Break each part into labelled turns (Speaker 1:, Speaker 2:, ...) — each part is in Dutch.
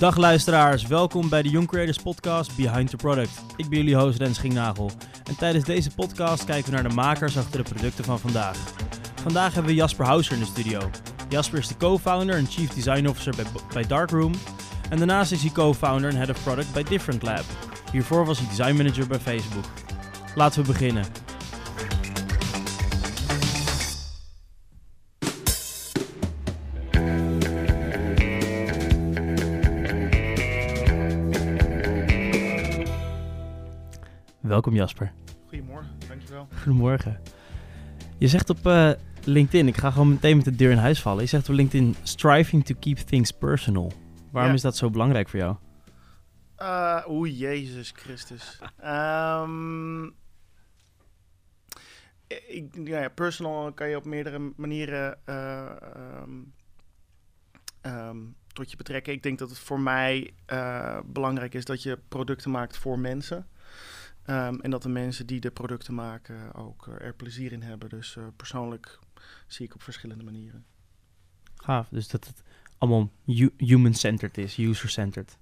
Speaker 1: Dag luisteraars, welkom bij de Young Creators Podcast Behind the Product. Ik ben jullie host Rens Schinknagel. En tijdens deze podcast kijken we naar de makers achter de producten van vandaag. Vandaag hebben we Jasper Houser in de studio. Jasper is de co-founder en chief design officer bij, bij Darkroom. En daarnaast is hij co-founder en head of product bij Different Lab. Hiervoor was hij design manager bij Facebook. Laten we beginnen. Welkom Jasper.
Speaker 2: Goedemorgen, dankjewel.
Speaker 1: Goedemorgen. Je zegt op uh, LinkedIn, ik ga gewoon meteen met de deur in huis vallen. Je zegt op LinkedIn, striving to keep things personal. Waarom
Speaker 2: Ja.
Speaker 1: is dat zo belangrijk voor jou?
Speaker 2: Uh, Oeh, Jezus Christus. Ehm, ik, ja, personal kan je op meerdere manieren eh, ehm, ehm, tot je betrekken. Ik denk dat het voor mij eh, belangrijk is dat je producten maakt voor mensen. Ehm, en dat de mensen die de producten maken ook eh, er plezier in hebben. Dus eh, persoonlijk zie ik op verschillende manieren.
Speaker 1: Gaaf, dus dat het allemaal hu- human-centered is, user-centered.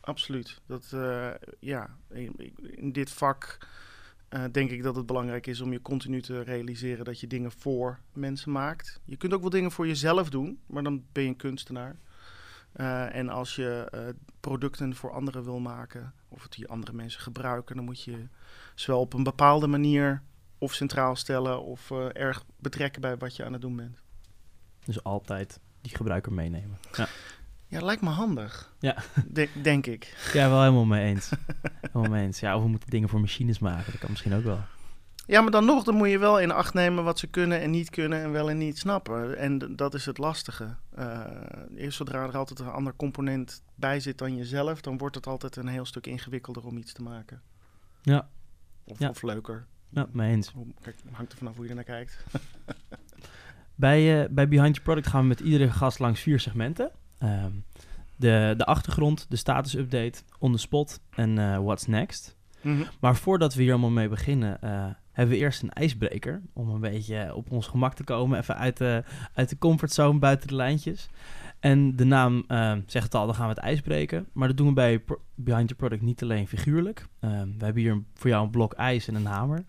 Speaker 2: Absoluut. Dat, eh, ja, in, in dit vak denk ik dat het belangrijk is om je continu te realiseren dat je dingen voor mensen maakt. Je kunt ook wel dingen voor jezelf doen, maar dan ben je een kunstenaar. En als je producten voor anderen wil maken, of het die andere mensen gebruiken, dan moet je ze wel op een bepaalde manier of centraal stellen of eh, erg betrekken bij wat je aan het doen bent.
Speaker 1: Dus altijd die gebruiker meenemen. Ja,
Speaker 2: Ja, lijkt me handig.
Speaker 1: Ja.
Speaker 2: De- denk ik.
Speaker 1: ja wel helemaal mee eens. helemaal mee eens. Ja, of we moeten dingen voor machines maken, dat kan misschien ook wel.
Speaker 2: Ja, maar dan nog, dan moet je wel in acht nemen wat ze kunnen en niet kunnen en wel en niet snappen. En dat is het lastige. Eh, eerst zodra er altijd een ander component bij zit dan jezelf, dan wordt het altijd een heel stuk ingewikkelder om iets te maken.
Speaker 1: Ja.
Speaker 2: Of,
Speaker 1: Ja.
Speaker 2: of leuker.
Speaker 1: Ja, mee eens.
Speaker 2: Kijk, hangt er vanaf hoe je er naar kijkt.
Speaker 1: Bij, eh, bij Behind Your Product gaan we met iedere gast langs vier segmenten. Ehm, de, de achtergrond, de status update, on the spot en eh, what's next.
Speaker 2: Mhm.
Speaker 1: Maar voordat we hier allemaal mee beginnen, hebben we eerst een ijsbreker. Om een beetje op ons gemak te komen. Even uit de, uit de comfortzone, buiten de lijntjes. En de naam eh, zegt het al, dan gaan we het ijs breken. Maar dat doen we bij Pro- Behind Your Product niet alleen figuurlijk. Ehm, we hebben hier voor jou een blok ijs en een hamer.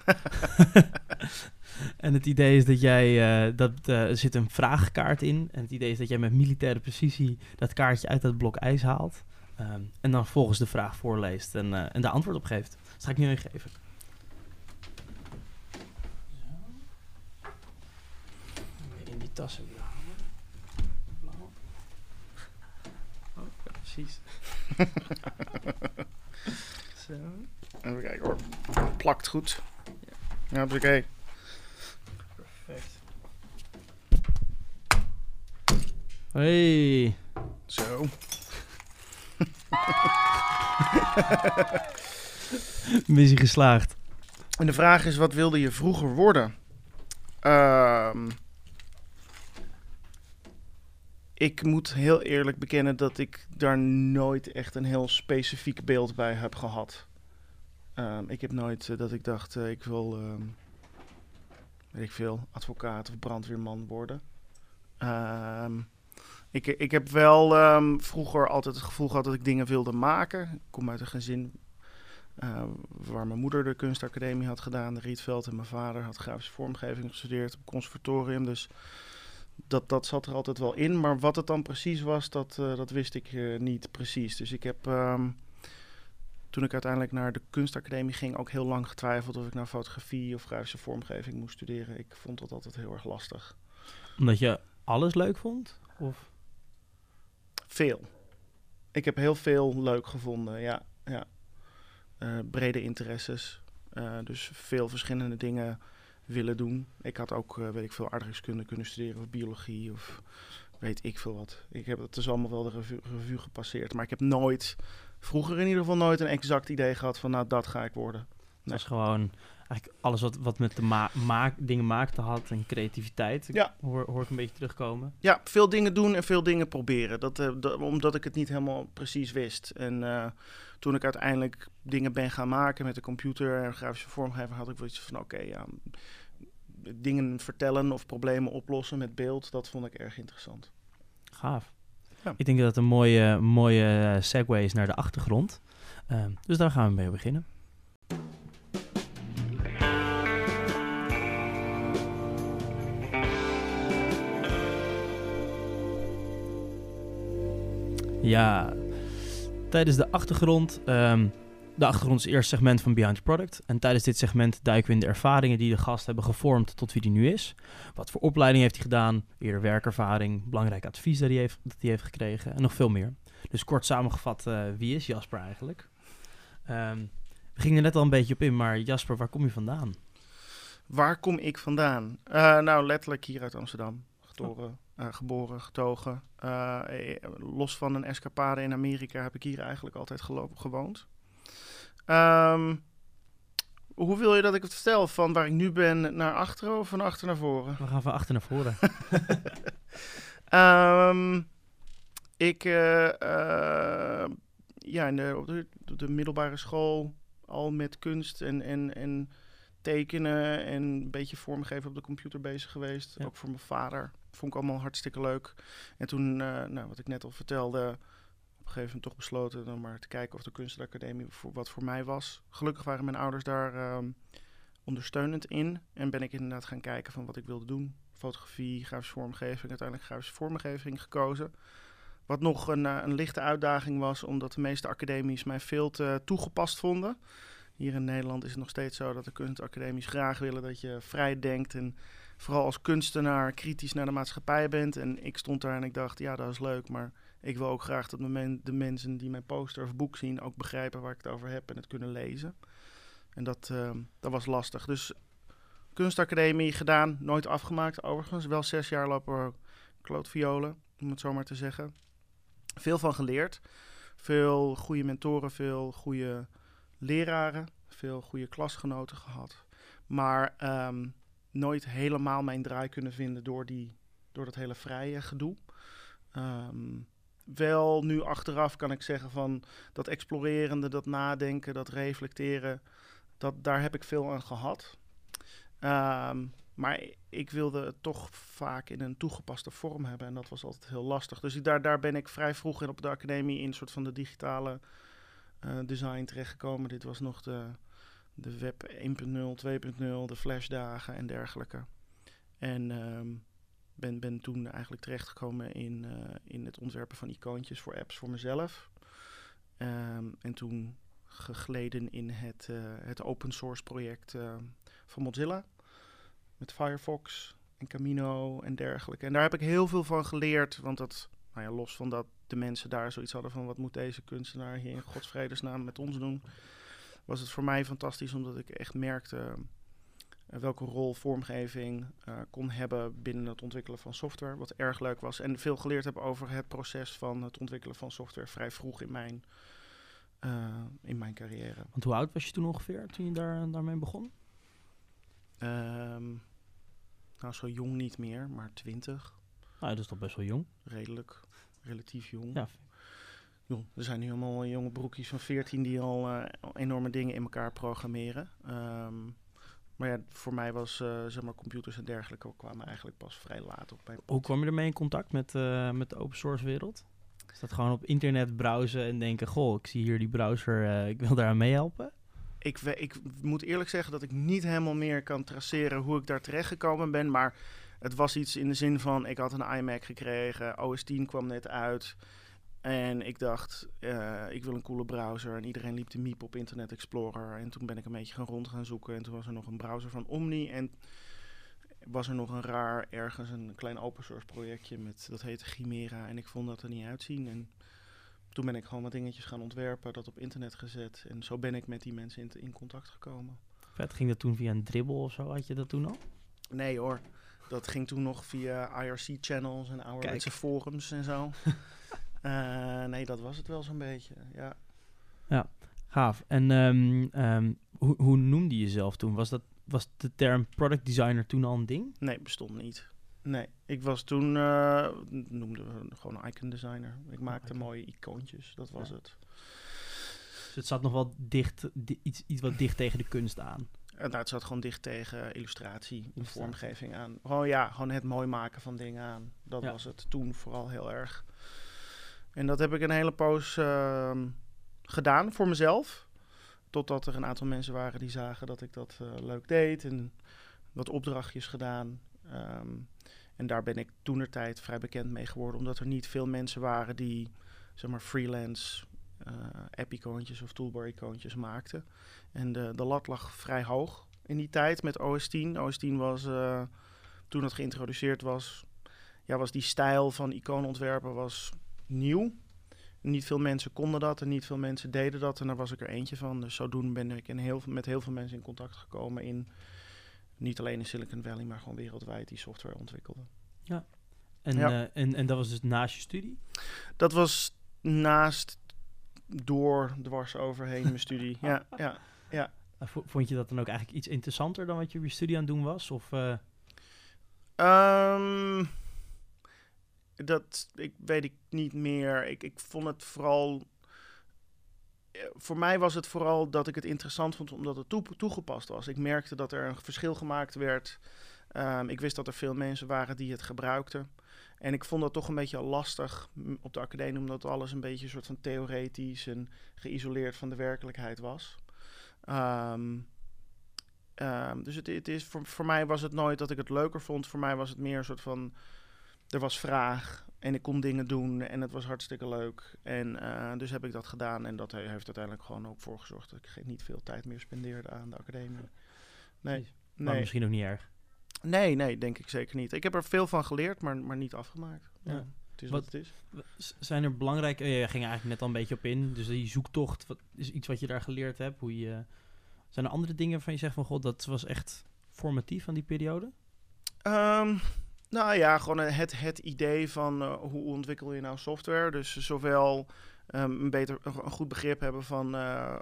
Speaker 1: en het idee is dat jij, eh, dat, eh, er zit een vraagkaart in. En het idee is dat jij met militaire precisie dat kaartje uit dat blok ijs haalt. Ehm, en dan volgens de vraag voorleest en, eh, en daar antwoord op geeft. Dat ga ik nu even geven. In die tassen weer halen. Blauw. Oh, ja, precies. Zo.
Speaker 2: Even kijken hoor. Plakt goed. Ja, dat is oké.
Speaker 1: Perfect. Hey.
Speaker 2: Zo.
Speaker 1: Missie geslaagd.
Speaker 2: En de vraag is, wat wilde je vroeger worden? Ehm, ik moet heel eerlijk bekennen dat ik daar nooit echt een heel specifiek beeld bij heb gehad. Ehm, ik heb nooit eh, dat ik dacht, eh, ik wil, ehm, weet ik veel, advocaat of brandweerman worden. Ehm, ik, ik heb wel vroeger altijd het gevoel gehad dat ik dingen wilde maken. Ik kom uit een gezin eh, waar mijn moeder de kunstacademie had gedaan, de Rietveld. En mijn vader had grafische vormgeving gestudeerd op het conservatorium. Dus dat, dat zat er altijd wel in. Maar wat het dan precies was, dat, eh, dat wist ik eh, niet precies. Dus ik heb, ehm, toen ik uiteindelijk naar de kunstacademie ging, ook heel lang getwijfeld of ik nou fotografie of grafische vormgeving moest studeren. Ik vond dat altijd heel erg lastig.
Speaker 1: Omdat je alles leuk vond? Of?
Speaker 2: Veel. Ik heb heel veel leuk gevonden, ja. ja. Eh, brede interesses. Dus veel verschillende dingen willen doen. Ik had ook, eh, weet ik veel, aardrijkskunde kunnen studeren of biologie of weet ik veel wat. Ik heb het dus allemaal wel de revue, revue gepasseerd. Maar ik heb nooit, vroeger in ieder geval nooit een exact idee gehad van nou dat ga ik worden.
Speaker 1: Dat is gewoon eigenlijk alles wat, wat met de ma maak, dingen maakte had en creativiteit.
Speaker 2: Ja.
Speaker 1: Hoor, hoor ik een beetje terugkomen.
Speaker 2: Ja, veel dingen doen en veel dingen proberen. Dat, dat- omdat ik het niet helemaal precies wist. En eh, toen ik uiteindelijk dingen ben gaan maken met de computer en grafische vormgeving, had ik wel iets van: oké, ja, dingen vertellen of problemen oplossen met beeld, dat vond ik erg interessant.
Speaker 1: Gaaf.
Speaker 2: Ja.
Speaker 1: Ik denk dat het een mooie, mooie eh, segue is naar de achtergrond. Ehm, dus daar gaan we mee beginnen. Ja, tijdens de achtergrond. ehm, de achtergrond is het eerste segment van Behind the Product. En tijdens dit segment duiken we in de ervaringen die de gast hebben gevormd tot wie die nu is. Wat voor opleiding heeft hij gedaan? Eerder werkervaring, belangrijk advies dat hij heeft, dat hij heeft gekregen en nog veel meer. Dus kort samengevat, eh, wie is Jasper eigenlijk? Ehm, we gingen er net al een beetje op in, maar Jasper, waar kom je vandaan?
Speaker 2: Waar kom ik vandaan? Eh, nou, letterlijk hier uit Amsterdam. Getoren, eh, geboren, getogen. Los van een escapade in Amerika heb ik hier eigenlijk altijd gelo- gewoond. Ehm, hoe wil je dat ik het vertel? Van waar ik nu ben naar achteren of van achter naar voren?
Speaker 1: We gaan van achter naar voren.
Speaker 2: Ehm, ik, eh, eh, ja, in de, op de, op de middelbare school al met kunst en, en, en tekenen en een beetje vormgeven op de computer bezig geweest.
Speaker 1: Ja.
Speaker 2: Ook voor mijn vader. Vond ik allemaal hartstikke leuk. En toen, eh, nou, wat ik net al vertelde, een gegeven toch besloten dan maar te kijken of de kunstacademie voor, wat voor mij was. Gelukkig waren mijn ouders daar ehm, ondersteunend in. En ben ik inderdaad gaan kijken van wat ik wilde doen. Fotografie, grafische vormgeving, uiteindelijk grafische vormgeving gekozen. Wat nog een, eh, een lichte uitdaging was, omdat de meeste academies mij veel te toegepast vonden. Hier in Nederland is het nog steeds zo dat de kunstacademies graag willen dat je vrij denkt en vooral als kunstenaar kritisch naar de maatschappij bent. En ik stond daar en ik dacht, ja, dat is leuk, maar ik wil ook graag dat de, men- de mensen die mijn poster of boek zien ook begrijpen waar ik het over heb en het kunnen lezen. En dat, eh, dat was lastig. Dus kunstacademie gedaan, nooit afgemaakt overigens. Wel zes jaar lopen klootviolen, om het zo maar te zeggen. Veel van geleerd. Veel goede mentoren, veel goede leraren, veel goede klasgenoten gehad. Maar ehm, nooit helemaal mijn draai kunnen vinden door, die, door dat hele vrije gedoe. Ehm, wel nu achteraf kan ik zeggen van dat explorerende, dat nadenken, dat reflecteren, dat, daar heb ik veel aan gehad. Ehm, maar ik wilde het toch vaak in een toegepaste vorm hebben en dat was altijd heel lastig. Dus ik, daar, daar ben ik vrij vroeg in op de academie in een soort van de digitale eh, design terechtgekomen. Dit was nog de, de web 1.0, 2.0, de flashdagen en dergelijke. En ehm, ben, ben toen eigenlijk terechtgekomen in, eh, in het ontwerpen van icoontjes voor apps voor mezelf. Ehm, en toen gegleden in het, eh, het open source project eh, van Mozilla. Met Firefox en Camino en dergelijke. En daar heb ik heel veel van geleerd. Want dat, nou ja, los van dat de mensen daar zoiets hadden van... wat moet deze kunstenaar hier in godsvredesnaam met ons doen... was het voor mij fantastisch omdat ik echt merkte... welke rol vormgeving eh, kon hebben binnen het ontwikkelen van software. Wat erg leuk was. En veel geleerd heb over het proces van het ontwikkelen van software... vrij vroeg in mijn, eh, in mijn carrière.
Speaker 1: Want hoe oud was je toen ongeveer, toen je daar, daarmee begon?
Speaker 2: Ehm, nou, zo jong niet meer, maar twintig.
Speaker 1: Nou, dat is toch best wel jong.
Speaker 2: redelijk, relatief jong.
Speaker 1: Ja.
Speaker 2: Er zijn nu allemaal jonge broekjes van 14 die al eh, enorme dingen in elkaar programmeren. Ehm, maar ja, voor mij was eh, zeg maar computers en dergelijke kwamen eigenlijk pas vrij laat op mijn
Speaker 1: Hoe kwam je ermee in contact met, eh, met de open source wereld? Is dat gewoon op internet browsen en denken, goh, ik zie hier die browser, eh, ik wil daar aan meehelpen?
Speaker 2: Ik, we- ik moet eerlijk zeggen dat ik niet helemaal meer kan traceren hoe ik daar terecht gekomen ben. Maar het was iets in de zin van, ik had een iMac gekregen, OS 10 kwam net uit. En ik dacht, eh, ik wil een coole browser. En iedereen liep te miep op Internet Explorer. En toen ben ik een beetje gaan rond gaan zoeken. En toen was er nog een browser van Omni. En was er nog een raar, ergens een klein open source projectje met, dat heette Chimera. En ik vond dat er niet uitzien. En toen ben ik gewoon wat dingetjes gaan ontwerpen, dat op internet gezet. En zo ben ik met die mensen in, in contact gekomen.
Speaker 1: Vet, ging dat toen via een dribbel of zo? Had je dat toen al?
Speaker 2: Nee hoor, dat ging toen nog via IRC-channels en ouderwetse forums en zo. Eh, nee, dat was het wel zo'n beetje, ja.
Speaker 1: Gaaf. En ehm, ehm, hoe, hoe noemde je jezelf toen? Was, dat, was de term product designer toen al een ding?
Speaker 2: Nee, bestond niet. Nee, ik was toen, eh noemden we gewoon icon designer. Ik maakte
Speaker 1: icon.
Speaker 2: mooie icoontjes, dat was
Speaker 1: Ja.
Speaker 2: het.
Speaker 1: Dus het zat nog wel dicht, di- iets, iets wat dicht tegen de kunst aan.
Speaker 2: En nou, het zat gewoon dicht tegen illustratie, vormgeving aan. Gewoon ja, gewoon het mooi maken van dingen aan. Dat
Speaker 1: Ja.
Speaker 2: was het toen vooral heel erg. En dat heb ik een hele poos ehm, gedaan voor mezelf. Totdat er een aantal mensen waren die zagen dat ik dat eh, leuk deed. En wat opdrachtjes gedaan. Ehm, en daar ben ik toenertijd vrij bekend mee geworden. Omdat er niet veel mensen waren die zeg maar freelance uh, app-icoontjes of toolbar-icoontjes maakten. En de, de lat lag vrij hoog in die tijd met OS 10. OS 10 was, uh, toen het geïntroduceerd was, ja, was die stijl van icoonontwerpen was nieuw. Niet veel mensen konden dat en niet veel mensen deden dat. En daar was ik er eentje van. Dus zodoende ben ik in heel, met heel veel mensen in contact gekomen in niet alleen in Silicon Valley, maar gewoon wereldwijd die software ontwikkelde.
Speaker 1: Ja. En, ja. Uh, en, en dat was dus naast je studie?
Speaker 2: Dat was naast, door, dwars overheen mijn studie. Ja, ja, ja.
Speaker 1: Vond je dat dan ook eigenlijk iets interessanter dan wat je op je studie aan het doen was? Of, uh...
Speaker 2: um, dat ik, weet ik niet meer. Ik, ik vond het vooral. Voor mij was het vooral dat ik het interessant vond omdat het toe, toegepast was. Ik merkte dat er een verschil gemaakt werd. Um, ik wist dat er veel mensen waren die het gebruikten. En ik vond dat toch een beetje lastig op de academie, omdat alles een beetje een soort van theoretisch en geïsoleerd van de werkelijkheid was. Um, um, dus het, het, is, voor, voor mij was het nooit dat ik het leuker vond. Voor mij was het meer een soort van er was vraag en ik kon dingen doen en het was hartstikke leuk. En uh, dus heb ik dat gedaan en dat heeft uiteindelijk gewoon ook voor gezorgd dat ik niet veel tijd meer spendeerde aan de academie. Nee.
Speaker 1: Maar
Speaker 2: nee.
Speaker 1: misschien ook niet erg.
Speaker 2: Nee, nee, denk ik zeker niet. Ik heb er veel van geleerd, maar, maar niet afgemaakt. Ja. ja. Het is wat, wat, het
Speaker 1: is. Zijn er belangrijke... Je ging eigenlijk net al een beetje op in. Dus die zoektocht wat, is iets wat je daar geleerd hebt. Hoe je, zijn er andere dingen van je zegt van... God, dat was echt formatief aan die periode?
Speaker 2: Um, nou ja, gewoon het, het idee van uh, hoe ontwikkel je nou software. Dus zowel um, een, beter, een goed begrip hebben van... Uh,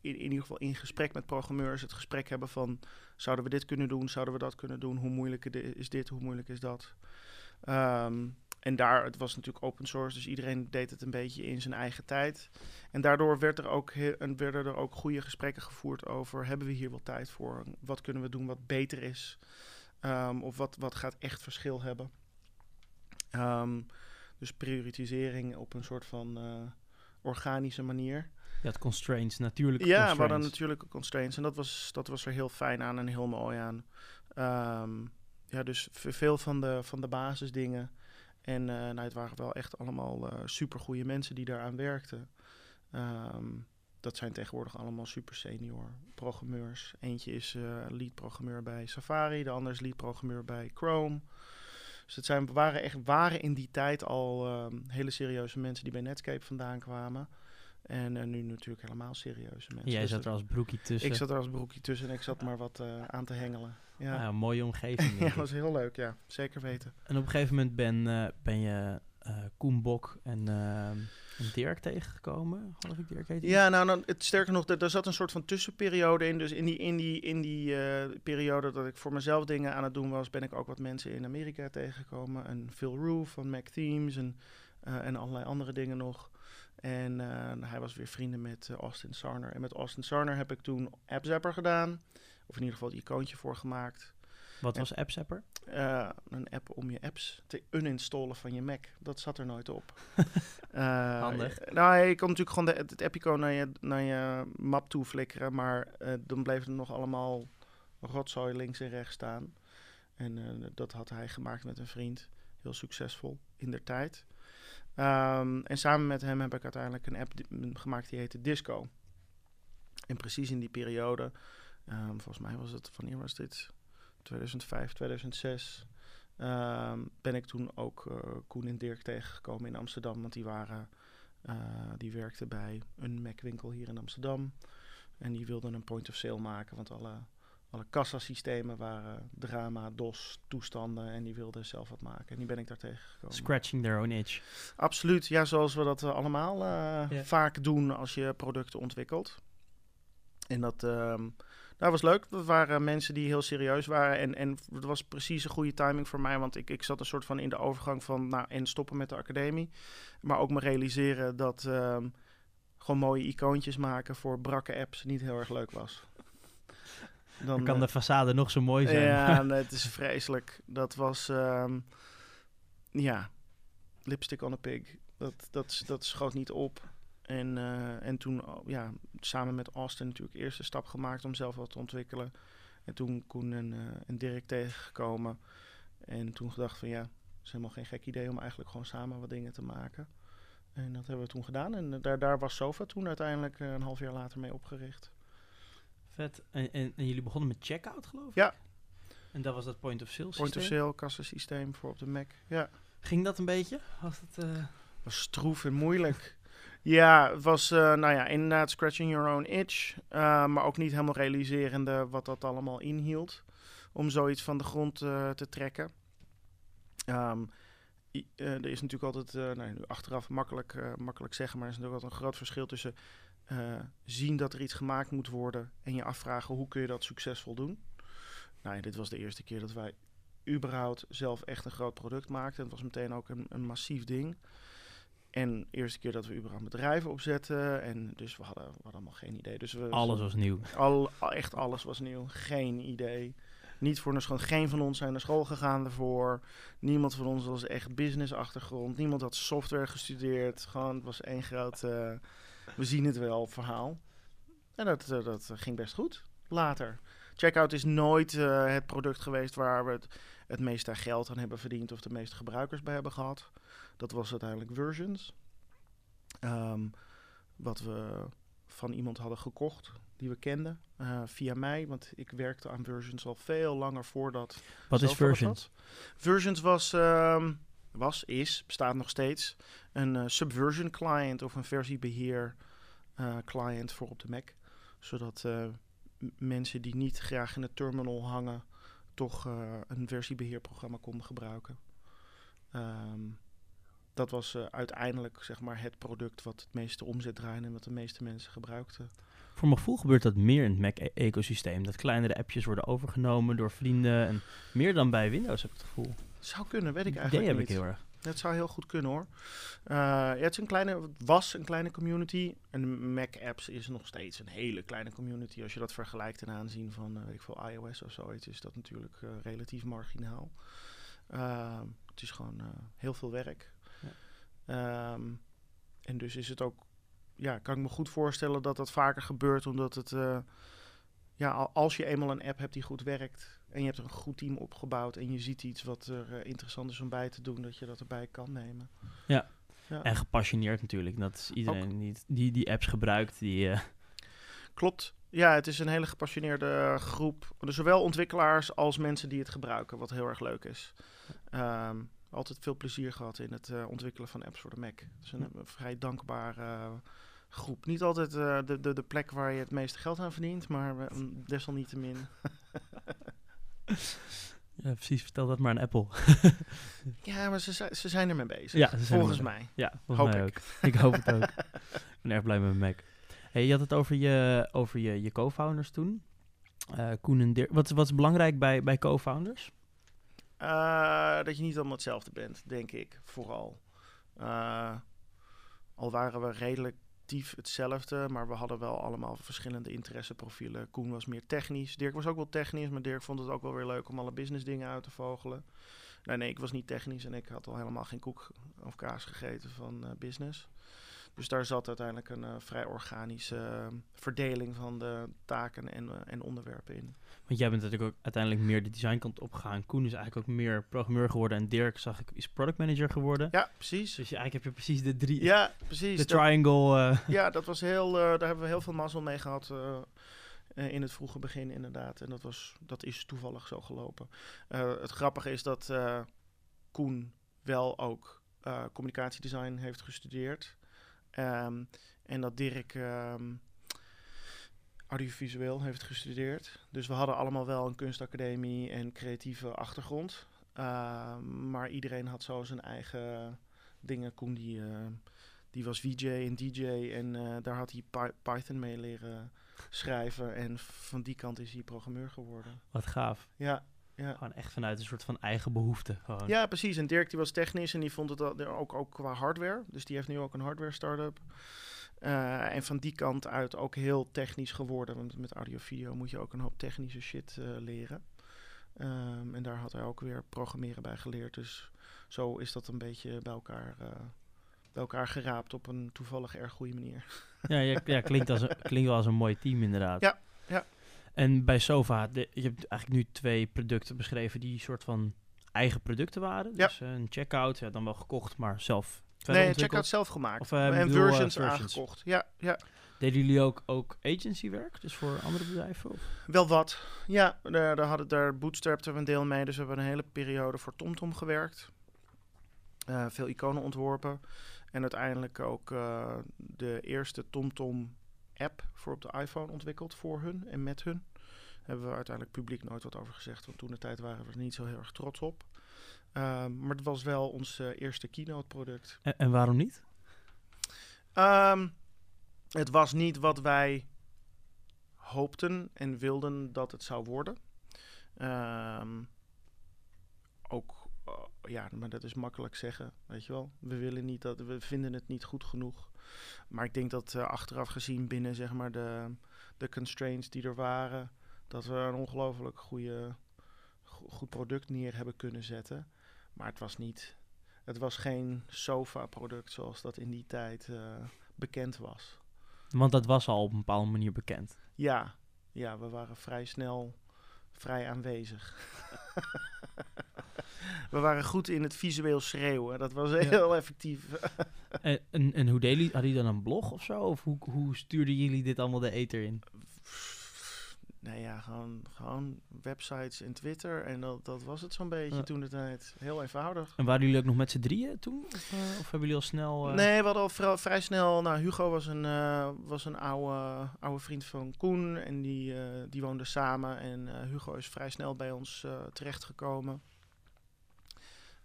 Speaker 2: in, ieder geval in gesprek met programmeurs het gesprek hebben van... zouden we dit kunnen doen, zouden we dat kunnen doen? Hoe moeilijk is dit, hoe moeilijk is dat? Um, en daar, het was natuurlijk open source, dus iedereen deed het een beetje in zijn eigen tijd. En daardoor werd er ook en werden er ook goede gesprekken gevoerd over... hebben we hier wel tijd voor? Wat kunnen we doen wat beter is? Um, of wat, wat gaat echt verschil hebben? Um, dus prioritisering op een soort van uh, organische manier.
Speaker 1: Ja, het constraints, natuurlijke
Speaker 2: ja,
Speaker 1: constraints.
Speaker 2: we hadden natuurlijke constraints. En dat was, dat was er heel fijn aan en heel mooi aan. Um, ja, dus veel van de, van de basisdingen. En uh, nou, het waren wel echt allemaal uh, supergoeie mensen die daaraan werkten. Um, dat zijn tegenwoordig allemaal super senior programmeurs. Eentje is uh, lead programmeur bij Safari, de ander is lead programmeur bij Chrome. Dus het zijn, waren echt waren in die tijd al um, hele serieuze mensen die bij Netscape vandaan kwamen. En uh, nu natuurlijk helemaal serieuze mensen.
Speaker 1: Jij dus zat er als broekie tussen.
Speaker 2: Ik zat er als broekie tussen en ik zat maar wat uh, aan te hengelen. Ja,
Speaker 1: ja een mooie omgeving.
Speaker 2: ja, dat was heel leuk, ja. Zeker weten.
Speaker 1: En op een gegeven moment ben, uh, ben je Koen Bok en ehm, en Dirk tegengekomen, geloof ik, Dirk heet
Speaker 2: Ja, nou, nou het, sterker nog, er, er zat een soort van tussenperiode in. Dus in die, in die, in die uh, periode dat ik voor mezelf dingen aan het doen was, ben ik ook wat mensen in Amerika tegengekomen. En Phil Roof van Mac Themes en, uh, en allerlei andere dingen nog. En uh, hij was weer vrienden met Austin Sarner. En met Austin Sarner heb ik toen AppZapper gedaan. Of in ieder geval het icoontje voor gemaakt.
Speaker 1: Wat was AppZapper?
Speaker 2: Uh, een app om je apps te uninstallen van je Mac. Dat zat er nooit op. uh,
Speaker 1: Handig.
Speaker 2: Nou, je kon natuurlijk gewoon de, het app-icoon naar je, naar je map toe flikkeren. Maar uh, dan bleef er nog allemaal rotzooi links en rechts staan. En dat had hij gemaakt met een vriend. Heel succesvol in der tijd. Um, en samen met hem heb ik uiteindelijk een app gemaakt die heette Disco. En precies in die periode, um, volgens mij was het, wanneer was dit? 2005, 2006 um, ben ik toen ook uh, Koen en Dirk tegengekomen in Amsterdam. Want die waren, uh, die werkten bij een Mac-winkel hier in Amsterdam. En die wilden een point of sale maken, want alle, alle kassasystemen waren drama, DOS, toestanden. En die wilden zelf wat maken. En die ben ik daar tegengekomen.
Speaker 1: Scratching their own itch.
Speaker 2: Absoluut, ja, zoals we dat uh, allemaal yeah. vaak doen als je producten ontwikkelt. En dat... Um, dat was leuk. Dat waren mensen die heel serieus waren. En, en het was precies een goede timing voor mij. Want ik, ik zat een soort van in de overgang van... Nou, en stoppen met de academie. Maar ook me realiseren dat... Um, gewoon mooie icoontjes maken voor brakke apps niet heel erg leuk was.
Speaker 1: Dan, Dan kan uh, de façade nog zo mooi zijn.
Speaker 2: Ja, nee, het is vreselijk. Dat was... Um, ja, Lipstick on a Pig. Dat, dat, dat schoot niet op. En, eh, en toen oh, ja, samen met Austin natuurlijk eerst de stap gemaakt om zelf wat te ontwikkelen. En toen Koen en, uh, en Dirk tegengekomen. En toen gedacht van ja, het is helemaal geen gek idee om eigenlijk gewoon samen wat dingen te maken. En dat hebben we toen gedaan. En daar, daar was Sofa toen uiteindelijk een half jaar later mee opgericht.
Speaker 1: Vet. En, en, en jullie begonnen met checkout, geloof ik?
Speaker 2: Ja.
Speaker 1: En dat was dat point of sale
Speaker 2: Point of sale kassasysteem voor op de Mac, ja.
Speaker 1: Ging dat een beetje? Was het... Uh...
Speaker 2: was stroef en moeilijk. Ja, het was uh, nou ja, inderdaad scratching your own itch. Uh, maar ook niet helemaal realiserende wat dat allemaal inhield. Om zoiets van de grond te trekken. Um, er is natuurlijk altijd, nou, nu achteraf makkelijk, makkelijk zeggen, maar er is natuurlijk altijd een groot verschil tussen zien dat er iets gemaakt moet worden en je afvragen hoe kun je dat succesvol doen. Nou, dit was de eerste keer dat wij überhaupt zelf echt een groot product maakten. Het was meteen ook een, een massief ding. En de eerste keer dat we überhaupt bedrijven opzetten. En dus we hadden, we hadden allemaal geen idee. Dus we,
Speaker 1: alles was nieuw.
Speaker 2: Al, echt alles was nieuw. Geen idee. Niet voor naar school. Geen van ons zijn naar school gegaan ervoor. Niemand van ons was echt business achtergrond. Niemand had software gestudeerd. Gewoon, het was één groot... Uh, we zien het wel verhaal. En dat, uh, dat ging best goed. Later. Checkout is nooit uh, het product geweest waar we het, het meeste geld aan hebben verdiend of de meeste gebruikers bij hebben gehad. Dat was uiteindelijk Versions. Um, wat we van iemand hadden gekocht die we kenden uh, via mij, want ik werkte aan Versions al veel langer voordat.
Speaker 1: Wat is Versions?
Speaker 2: Versions was, um, was, is, bestaat nog steeds een uh, subversion client of een versiebeheer uh, client voor op de Mac, zodat mensen die niet graag in het terminal hangen, toch een versiebeheerprogramma konden gebruiken. Um, dat was uh, uiteindelijk zeg maar, het product wat het meeste omzet draaide en wat de meeste mensen gebruikten.
Speaker 1: Voor mijn gevoel gebeurt dat meer in het Mac-ecosysteem. Dat kleinere appjes worden overgenomen door vrienden. En meer dan bij Windows heb ik het gevoel.
Speaker 2: Zou kunnen, weet ik eigenlijk
Speaker 1: heb
Speaker 2: niet.
Speaker 1: ik heel erg.
Speaker 2: Dat zou heel goed kunnen hoor. Uh, ja, het is een kleine, was een kleine community. En Mac apps is nog steeds een hele kleine community. Als je dat vergelijkt ten aanzien van uh, weet ik veel, iOS of zoiets, is dat natuurlijk relatief marginaal. Het is gewoon heel veel werk. Um, en dus is het ook, ja, kan ik me goed voorstellen dat dat vaker gebeurt, omdat het, ja, als je eenmaal een app hebt die goed werkt, en je hebt een goed team opgebouwd en je ziet iets wat er uh, interessant is om bij te doen, dat je dat erbij kan nemen.
Speaker 1: Ja, ja. en gepassioneerd natuurlijk. Dat is iedereen die, die die apps gebruikt. Die, uh...
Speaker 2: Klopt. Ja, het is een hele gepassioneerde groep. Dus zowel ontwikkelaars als mensen die het gebruiken, wat heel erg leuk is. Um, altijd veel plezier gehad in het uh, ontwikkelen van apps voor de Mac. Het is een, een vrij dankbare groep. Niet altijd de, de, de plek waar je het meeste geld aan verdient, maar desalniettemin.
Speaker 1: Ja, precies. Vertel dat maar aan Apple.
Speaker 2: ja, maar ze, ze zijn er mee bezig.
Speaker 1: Ja,
Speaker 2: volgens mij.
Speaker 1: Ja, volgens
Speaker 2: hoop
Speaker 1: mij
Speaker 2: ik.
Speaker 1: ook. Ik hoop het ook. ik ben erg blij met mijn Mac. Hey, je had het over je, over je, je co-founders toen. Uh, Koen en Dirk. Wat, wat is belangrijk bij, bij co-founders?
Speaker 2: Uh, dat je niet allemaal hetzelfde bent, denk ik. Vooral. Uh, al waren we redelijk hetzelfde, maar we hadden wel allemaal verschillende interesseprofielen. Koen was meer technisch, Dirk was ook wel technisch, maar Dirk vond het ook wel weer leuk om alle business dingen uit te vogelen. Nee, nee, ik was niet technisch en ik had al helemaal geen koek of kaas gegeten van uh, business. Dus daar zat uiteindelijk een uh, vrij organische uh, verdeling van de taken en, en onderwerpen in.
Speaker 1: Want jij bent natuurlijk ook uiteindelijk meer de designkant opgegaan. Koen is eigenlijk ook meer programmeur geworden. En Dirk, zag ik, is product manager geworden.
Speaker 2: Ja, precies.
Speaker 1: Dus je, eigenlijk heb je precies de drie...
Speaker 2: Ja, precies.
Speaker 1: De triangle. Uh.
Speaker 2: Ja, dat was heel... daar hebben we heel veel mazzel mee gehad in het vroege begin inderdaad. En dat, was, dat is toevallig zo gelopen. het grappige is dat Koen wel ook communicatiedesign heeft gestudeerd. Um, en dat Dirk um, audiovisueel heeft gestudeerd. Dus we hadden allemaal wel een kunstacademie en creatieve achtergrond. Uh, maar iedereen had zo zijn eigen dingen. Koen die, uh, die was VJ en DJ en uh, daar had hij Py Python mee leren schrijven. En van die kant is hij programmeur geworden.
Speaker 1: Wat gaaf.
Speaker 2: Ja, ja.
Speaker 1: Gewoon echt vanuit een soort van eigen behoefte. Gewoon.
Speaker 2: Ja, precies. En Dirk die was technisch en die vond het ook, ook qua hardware. Dus die heeft nu ook een hardware startup. Uh, en van die kant uit ook heel technisch geworden. Want met audio-video moet je ook een hoop technische shit uh, leren. Um, en daar had hij ook weer programmeren bij geleerd. Dus zo is dat een beetje bij elkaar, eh, bij elkaar geraapt op een toevallig erg goede manier.
Speaker 1: Ja, ja, ja klinkt, als een, klinkt wel als een mooi team inderdaad.
Speaker 2: Ja, ja.
Speaker 1: En bij Sova, de, je hebt eigenlijk nu twee producten beschreven die soort van eigen producten waren.
Speaker 2: Ja.
Speaker 1: Dus eh, een checkout, ja, dan wel gekocht, maar zelf
Speaker 2: nee, een checkout zelf gemaakt.
Speaker 1: Of, ik
Speaker 2: en
Speaker 1: bedoel, eh,
Speaker 2: versions,
Speaker 1: versions.
Speaker 2: aangekocht. Ja, ja,
Speaker 1: Deden jullie ook, ook agencywerk, dus voor andere bedrijven? Of?
Speaker 2: wel wat. Ja, daar, daar, hadden, daar bootstrapten we een deel mee. Dus we hebben een hele periode voor TomTom gewerkt. Eh, veel iconen ontworpen. En uiteindelijk ook de eerste TomTom app voor op de iPhone ontwikkeld voor hun en met hun. Hebben we uiteindelijk publiek nooit wat over gezegd, want toen de tijd waren we er niet zo heel erg trots op. Ehm, maar het was wel ons eh, eerste keynote product.
Speaker 1: En, en waarom niet?
Speaker 2: Ehm, het was niet wat wij hoopten en wilden dat het zou worden. Ehm, ook, eh, ja, maar dat is makkelijk zeggen, weet je wel. We willen niet dat, we vinden het niet goed genoeg. Maar ik denk dat eh, achteraf gezien binnen zeg maar de, de constraints die er waren, dat we een ongelooflijk goede, go- goed product neer hebben kunnen zetten. Maar het was niet, het was geen sofa-product zoals dat in die tijd eh, bekend was.
Speaker 1: Want dat was al op een bepaalde manier bekend.
Speaker 2: Ja, ja, we waren vrij snel vrij aanwezig. we waren goed in het visueel schreeuwen. Dat was heel effectief.
Speaker 1: En, en, en hoe deden jullie? Hadden jullie dan een blog of zo? Of hoe, hoe stuurden jullie dit allemaal de ether in?
Speaker 2: Nee ja, gewoon, gewoon websites en Twitter. En dat, dat was het zo'n beetje
Speaker 1: Ja.
Speaker 2: toen de tijd. Heel eenvoudig.
Speaker 1: En waren jullie ook nog met z'n drieën toen? Of, eh, of hebben jullie al snel... eh,
Speaker 2: Nee, we hadden al vrij, vrij snel. Nou, Hugo was een, eh, was een oude, oude vriend van Koen. En die, die woonden samen. En Hugo is vrij snel bij ons terechtgekomen.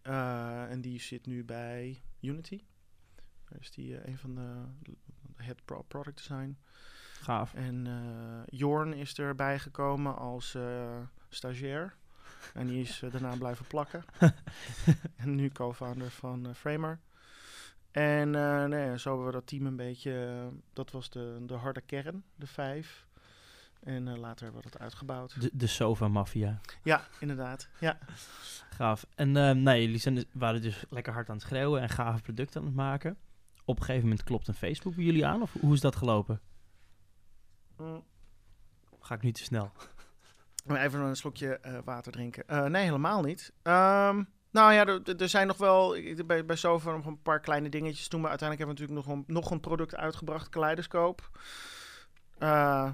Speaker 2: En die zit nu bij Unity. Daar is die een van de head pro- product design.
Speaker 1: Gaaf.
Speaker 2: En eh, Jorn is erbij gekomen als eh, stagiair. En die is eh, daarna blijven plakken. en nu co-founder van Framer. En nee, zo hebben we dat team een beetje... dat was de, de harde kern, de vijf. En later hebben we dat uitgebouwd.
Speaker 1: De, de Sofa-maffia.
Speaker 2: Ja, inderdaad. Ja.
Speaker 1: Gaaf. En nee, jullie zijn, dus- waren dus lekker hard aan het schreeuwen en gave producten aan het maken. Op een gegeven moment klopt een Facebook bij jullie aan? Of hoe is dat gelopen?
Speaker 2: Mm.
Speaker 1: Ga ik niet te snel?
Speaker 2: Maar Even een slokje eh, water drinken. Eh, nee, helemaal niet. Ehm, nou ja, er- zijn nog wel bij, bij Sofa nog een paar kleine dingetjes. Toen we uiteindelijk hebben we natuurlijk nog een, nog een product uitgebracht, Kaleidoscoop. Eh,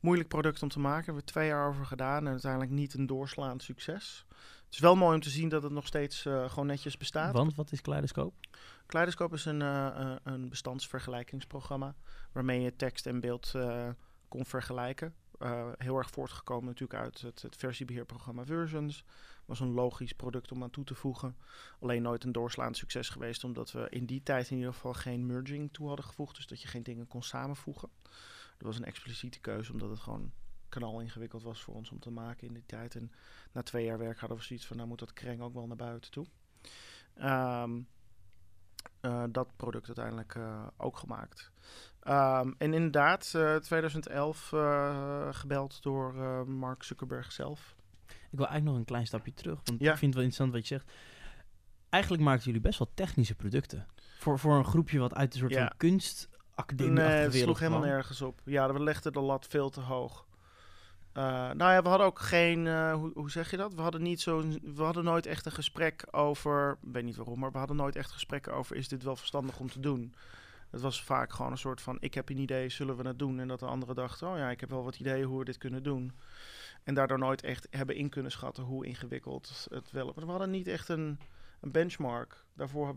Speaker 2: moeilijk product om te maken. Hebben we twee jaar over gedaan en uiteindelijk niet een doorslaand succes. Het is wel mooi om te zien dat het nog steeds gewoon netjes bestaat.
Speaker 1: Want wat is Kaleidoscoop?
Speaker 2: Kaleidoscope is een, eh, eh, een bestandsvergelijkingsprogramma waarmee je tekst en beeld eh, kon vergelijken. Heel erg voortgekomen natuurlijk uit het, het versiebeheerprogramma Versions. Was een logisch product om aan toe te voegen. Alleen nooit een doorslaand succes geweest, omdat we in die tijd in ieder geval geen merging toe hadden gevoegd. Dus dat je geen dingen kon samenvoegen. Dat was een expliciete keuze, omdat het gewoon knal ingewikkeld was voor ons om te maken in die tijd. En na twee jaar werk hadden we zoiets van, nou moet dat kreng ook wel naar buiten toe. Ehm, eh, dat product uiteindelijk eh, ook gemaakt. Ehm, en inderdaad, eh 2011 eh, gebeld door Mark Zuckerberg zelf.
Speaker 1: Ik wil eigenlijk nog een klein stapje terug. Want
Speaker 2: Ja.
Speaker 1: ik vind het wel interessant wat je zegt. Eigenlijk maakten jullie best wel technische producten. Voor, voor een groepje wat uit een soort
Speaker 2: Ja.
Speaker 1: van kunstacademie
Speaker 2: Nee, het sloeg helemaal nergens op. Ja, we legden de lat veel te hoog. Eh, nou ja, we hadden ook geen, eh, hoe, hoe zeg je dat? We hadden, niet zo, we hadden nooit echt een gesprek over, ik weet niet waarom, maar we hadden nooit echt gesprekken over, is dit wel verstandig om te doen? Het was vaak gewoon een soort van, ik heb een idee, zullen we het doen? En dat de anderen dachten, oh ja, ik heb wel wat ideeën hoe we dit kunnen doen. En daardoor nooit echt hebben in kunnen schatten hoe ingewikkeld het wel... Maar we hadden niet echt een, een benchmark. Daarvoor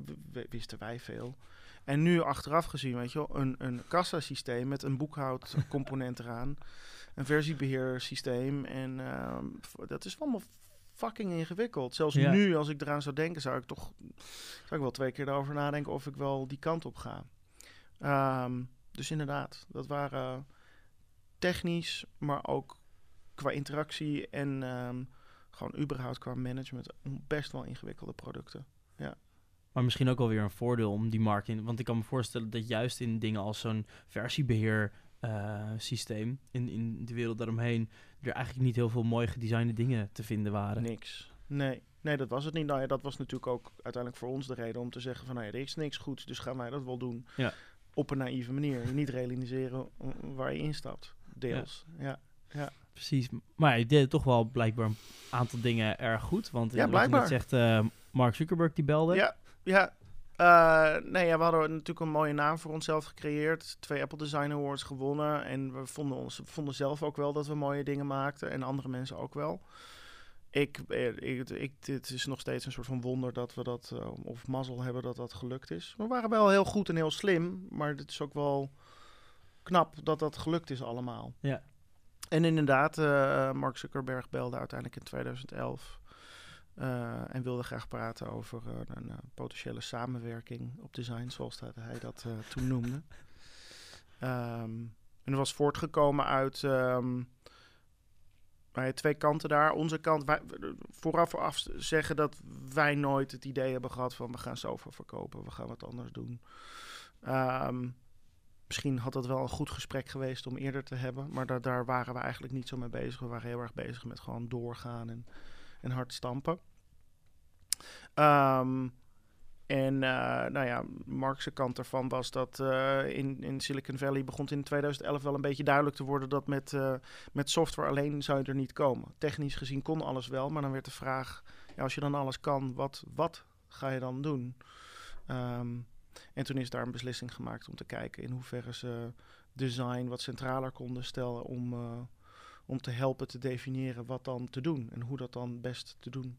Speaker 2: wisten wij veel. En nu achteraf gezien, weet je wel, een, een kassasysteem met een boekhoudcomponent eraan. Een versiebeheersysteem. En ehm, dat is allemaal fucking ingewikkeld. Zelfs
Speaker 1: Ja.
Speaker 2: nu, als ik eraan zou denken, zou ik toch zou ik wel twee keer erover nadenken of ik wel die kant op ga. Ehm, dus inderdaad, dat waren technisch, maar ook qua interactie en ehm, gewoon überhaupt qua management best wel ingewikkelde producten.
Speaker 1: Maar misschien ook wel weer een voordeel om die markt in. Want ik kan me voorstellen dat juist in dingen als zo'n versiebeheer eh, systeem in, in de wereld daaromheen er eigenlijk niet heel veel mooi gedesignde dingen te vinden waren.
Speaker 2: Niks. Nee, nee, dat was het niet. Nou ja, dat was natuurlijk ook uiteindelijk voor ons de reden om te zeggen van... nou ja, er is niks goeds, dus gaan wij dat wel doen.
Speaker 1: Ja.
Speaker 2: Op een naïeve manier. Je niet realiseren waar je instapt. Deels, ja.
Speaker 1: Precies. Maar je deed toch wel blijkbaar een aantal dingen erg goed. Want
Speaker 2: Ja,
Speaker 1: wat je net zegt, eh, Mark Zuckerberg die belde.
Speaker 2: Ja, ja. Eh, nee, ja, we hadden natuurlijk een mooie naam voor onszelf gecreëerd. Twee Apple Design Awards gewonnen. En we vonden, ons, vonden zelf ook wel dat we mooie dingen maakten. En andere mensen ook wel. Ik, eh, ik, ik, het is nog steeds een soort van wonder dat we dat, eh, of mazzel hebben dat dat gelukt is. We waren wel heel goed en heel slim. Maar het is ook wel knap dat dat gelukt is allemaal.
Speaker 1: Ja.
Speaker 2: En inderdaad, Mark Zuckerberg belde uiteindelijk in 2011. Eh, en wilde graag praten over een eh, potentiële samenwerking op design, zoals dat hij dat eh, toen noemde. Ehm, en dat was voortgekomen uit bij twee kanten daar. Onze kant, wij, vooraf af zeggen dat wij nooit het idee hebben gehad van we gaan zoveel verkopen, we gaan wat anders doen. Ehm, misschien had dat wel een goed gesprek geweest om eerder te hebben, maar daar, daar waren we eigenlijk niet zo mee bezig. We waren heel erg bezig met gewoon doorgaan en, en hard stampen. Ehm, en eh, nou ja, Mark's kant ervan was dat eh, in, in Silicon Valley begon in 2011 wel een beetje duidelijk te worden dat met, eh, met software alleen zou je er niet komen. Technisch gezien kon alles wel, maar dan werd de vraag, ja, als je dan alles kan, wat, wat ga je dan doen? Ehm, en toen is daar een beslissing gemaakt om te kijken in hoeverre ze design wat centraler konden stellen om, om te helpen te definiëren wat dan te doen en hoe dat dan best te doen.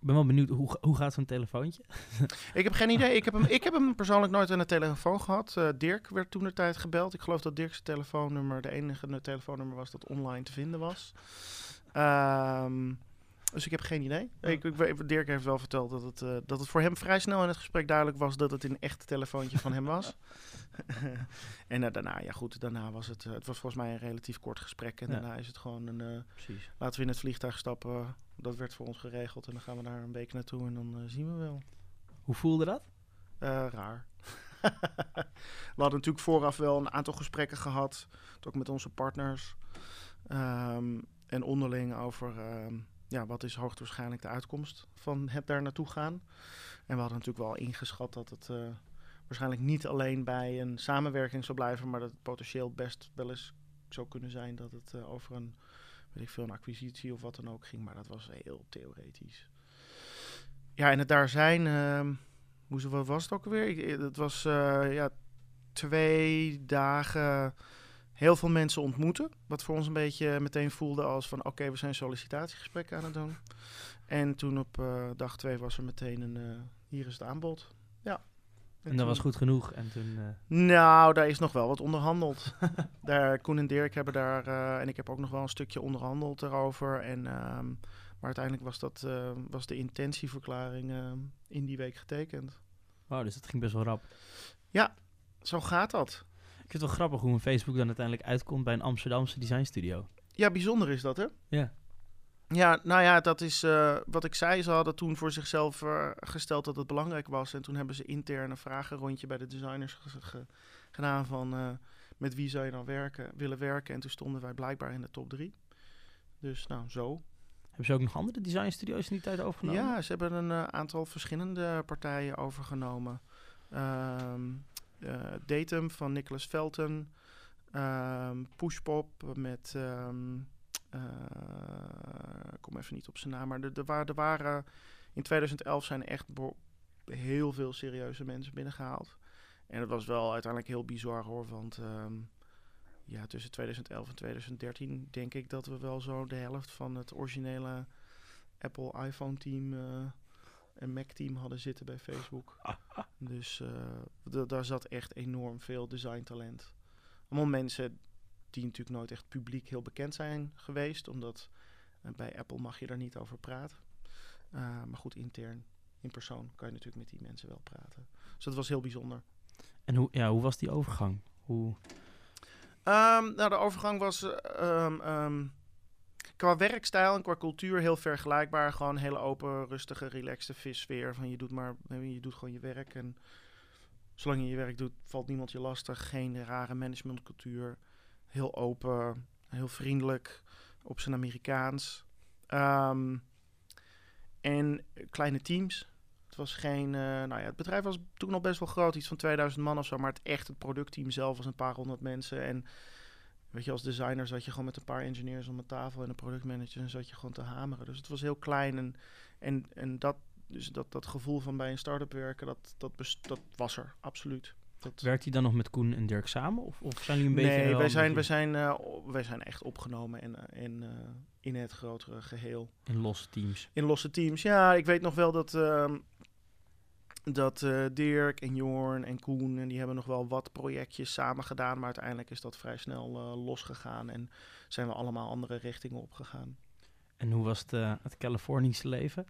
Speaker 1: Ik ben wel benieuwd, hoe, hoe gaat zo'n telefoontje?
Speaker 2: Ik heb geen idee. Ik heb hem, ik heb hem persoonlijk nooit aan de telefoon gehad. Eh, Dirk werd toen de tijd gebeld. Ik geloof dat Dirk's telefoonnummer de enige telefoonnummer was dat online te vinden was. Ehm, dus ik heb geen idee. Ik, ik, Dirk heeft wel verteld dat het, eh, dat het voor hem vrij snel in het gesprek duidelijk was dat het een echt telefoontje van hem was. en eh, daarna, ja goed, daarna was het, eh, het was volgens mij een relatief kort gesprek. En
Speaker 1: Ja.
Speaker 2: daarna is het gewoon een,
Speaker 1: Precies.
Speaker 2: laten we in het vliegtuig stappen. Dat werd voor ons geregeld en dan gaan we daar een week naartoe en dan zien we wel.
Speaker 1: Hoe voelde dat?
Speaker 2: Raar. we hadden natuurlijk vooraf wel een aantal gesprekken gehad, ook met onze partners. Ehm, en onderling over ehm, ja, wat is hoogstwaarschijnlijk de uitkomst van het daar naartoe gaan. En we hadden natuurlijk wel ingeschat dat het eh, waarschijnlijk niet alleen bij een samenwerking zou blijven, maar dat het potentieel best wel eens zou kunnen zijn dat het eh, over een, weet ik veel, een acquisitie of wat dan ook ging. Maar dat was heel theoretisch. Ja, en het daar zijn, ehm, hoe was het ook alweer? Ik- Het was eh, ja, twee dagen heel veel mensen ontmoeten. Wat voor ons een beetje meteen voelde als van oké, we zijn sollicitatiegesprekken aan het doen. En toen op eh, dag twee was er meteen een eh, hier is het aanbod. Ja.
Speaker 1: En dat
Speaker 2: toen-
Speaker 1: was goed genoeg. En toen... eh,
Speaker 2: nou, daar is nog wel wat onderhandeld. daar, Koen en Dirk hebben daar, en ik heb ook nog wel een stukje onderhandeld erover. En, ehm, maar uiteindelijk was, dat, was de intentieverklaring ehm, in die week getekend.
Speaker 1: Wow, dus dat ging best wel rap.
Speaker 2: Zo gaat dat.
Speaker 1: Ik vind het wel grappig hoe een Facebook dan uiteindelijk uitkomt bij een Amsterdamse designstudio.
Speaker 2: Ja, bijzonder is dat, hè?
Speaker 1: Ja.
Speaker 2: Ja, nou ja, dat is eh, wat ik zei. Ze hadden toen voor zichzelf eh, gesteld dat het belangrijk was. En toen hebben ze intern een vragenrondje bij de designers ge- ge- gedaan van eh, met wie zou je dan werken, willen werken. En toen stonden wij blijkbaar in de top drie. Dus nou, zo.
Speaker 1: Hebben ze ook nog andere designstudio's in die tijd overgenomen?
Speaker 2: Ja, ze hebben een aantal verschillende partijen overgenomen. Ehm eh, Datum van Nicholas Felton. ehm, Pushpop met... ehm, eh, ik kom even niet op zijn naam, maar er, er, waren, waren... In 2011 zijn echt heel veel serieuze mensen binnengehaald. En het was wel uiteindelijk heel bizar hoor, want... ehm, ja, tussen 2011 en 2013 denk ik dat we wel zo de helft van het originele Apple iPhone team eh, en Mac team hadden zitten bij Facebook. dus eh, da- daar zat echt enorm veel design talent. Allemaal mensen die natuurlijk nooit echt publiek heel bekend zijn geweest, omdat eh, bij Apple mag je daar niet over praten. Eh, maar goed, intern, in persoon kan je natuurlijk met die mensen wel praten. Dus dat was heel bijzonder.
Speaker 1: En hoe, ja, hoe was die overgang? Hoe...
Speaker 2: Ehm, nou, de overgang was eh, ehm, ehm, qua werkstijl en qua cultuur heel vergelijkbaar. Gewoon hele open, rustige, relaxte vissfeer. Van je doet maar, je doet gewoon je werk. En zolang je je werk doet, valt niemand je lastig. Geen rare managementcultuur. Heel open, heel vriendelijk, op zijn Amerikaans. Ehm, en kleine teams. Het was geen, eh, nou ja, het bedrijf was toen nog best wel groot, iets van 2000 man of zo, maar het echt het productteam zelf was een paar honderd mensen. En weet je, als designer zat je gewoon met een paar engineers om een tafel en een productmanager en zat je gewoon te hameren. Dus het was heel klein en, en, en dat, dus dat, dat gevoel van bij een start-up werken, dat, dat, best- dat was er, absoluut. Dat,
Speaker 1: Werkt hij dan nog met Koen en Dirk samen? Of, of zijn jullie een beetje...
Speaker 2: nee, wij zijn, wij, zijn, o- wij zijn echt opgenomen in, eh, in, eh, in het grotere geheel.
Speaker 1: In losse teams.
Speaker 2: In losse teams. Ja, ik weet nog wel dat, ehm, dat eh, Dirk en Jorn en Koen... en die hebben nog wel wat projectjes samen gedaan... maar uiteindelijk is dat vrij snel eh, losgegaan... en zijn we allemaal andere richtingen opgegaan.
Speaker 1: En hoe was het, eh, het Californische leven?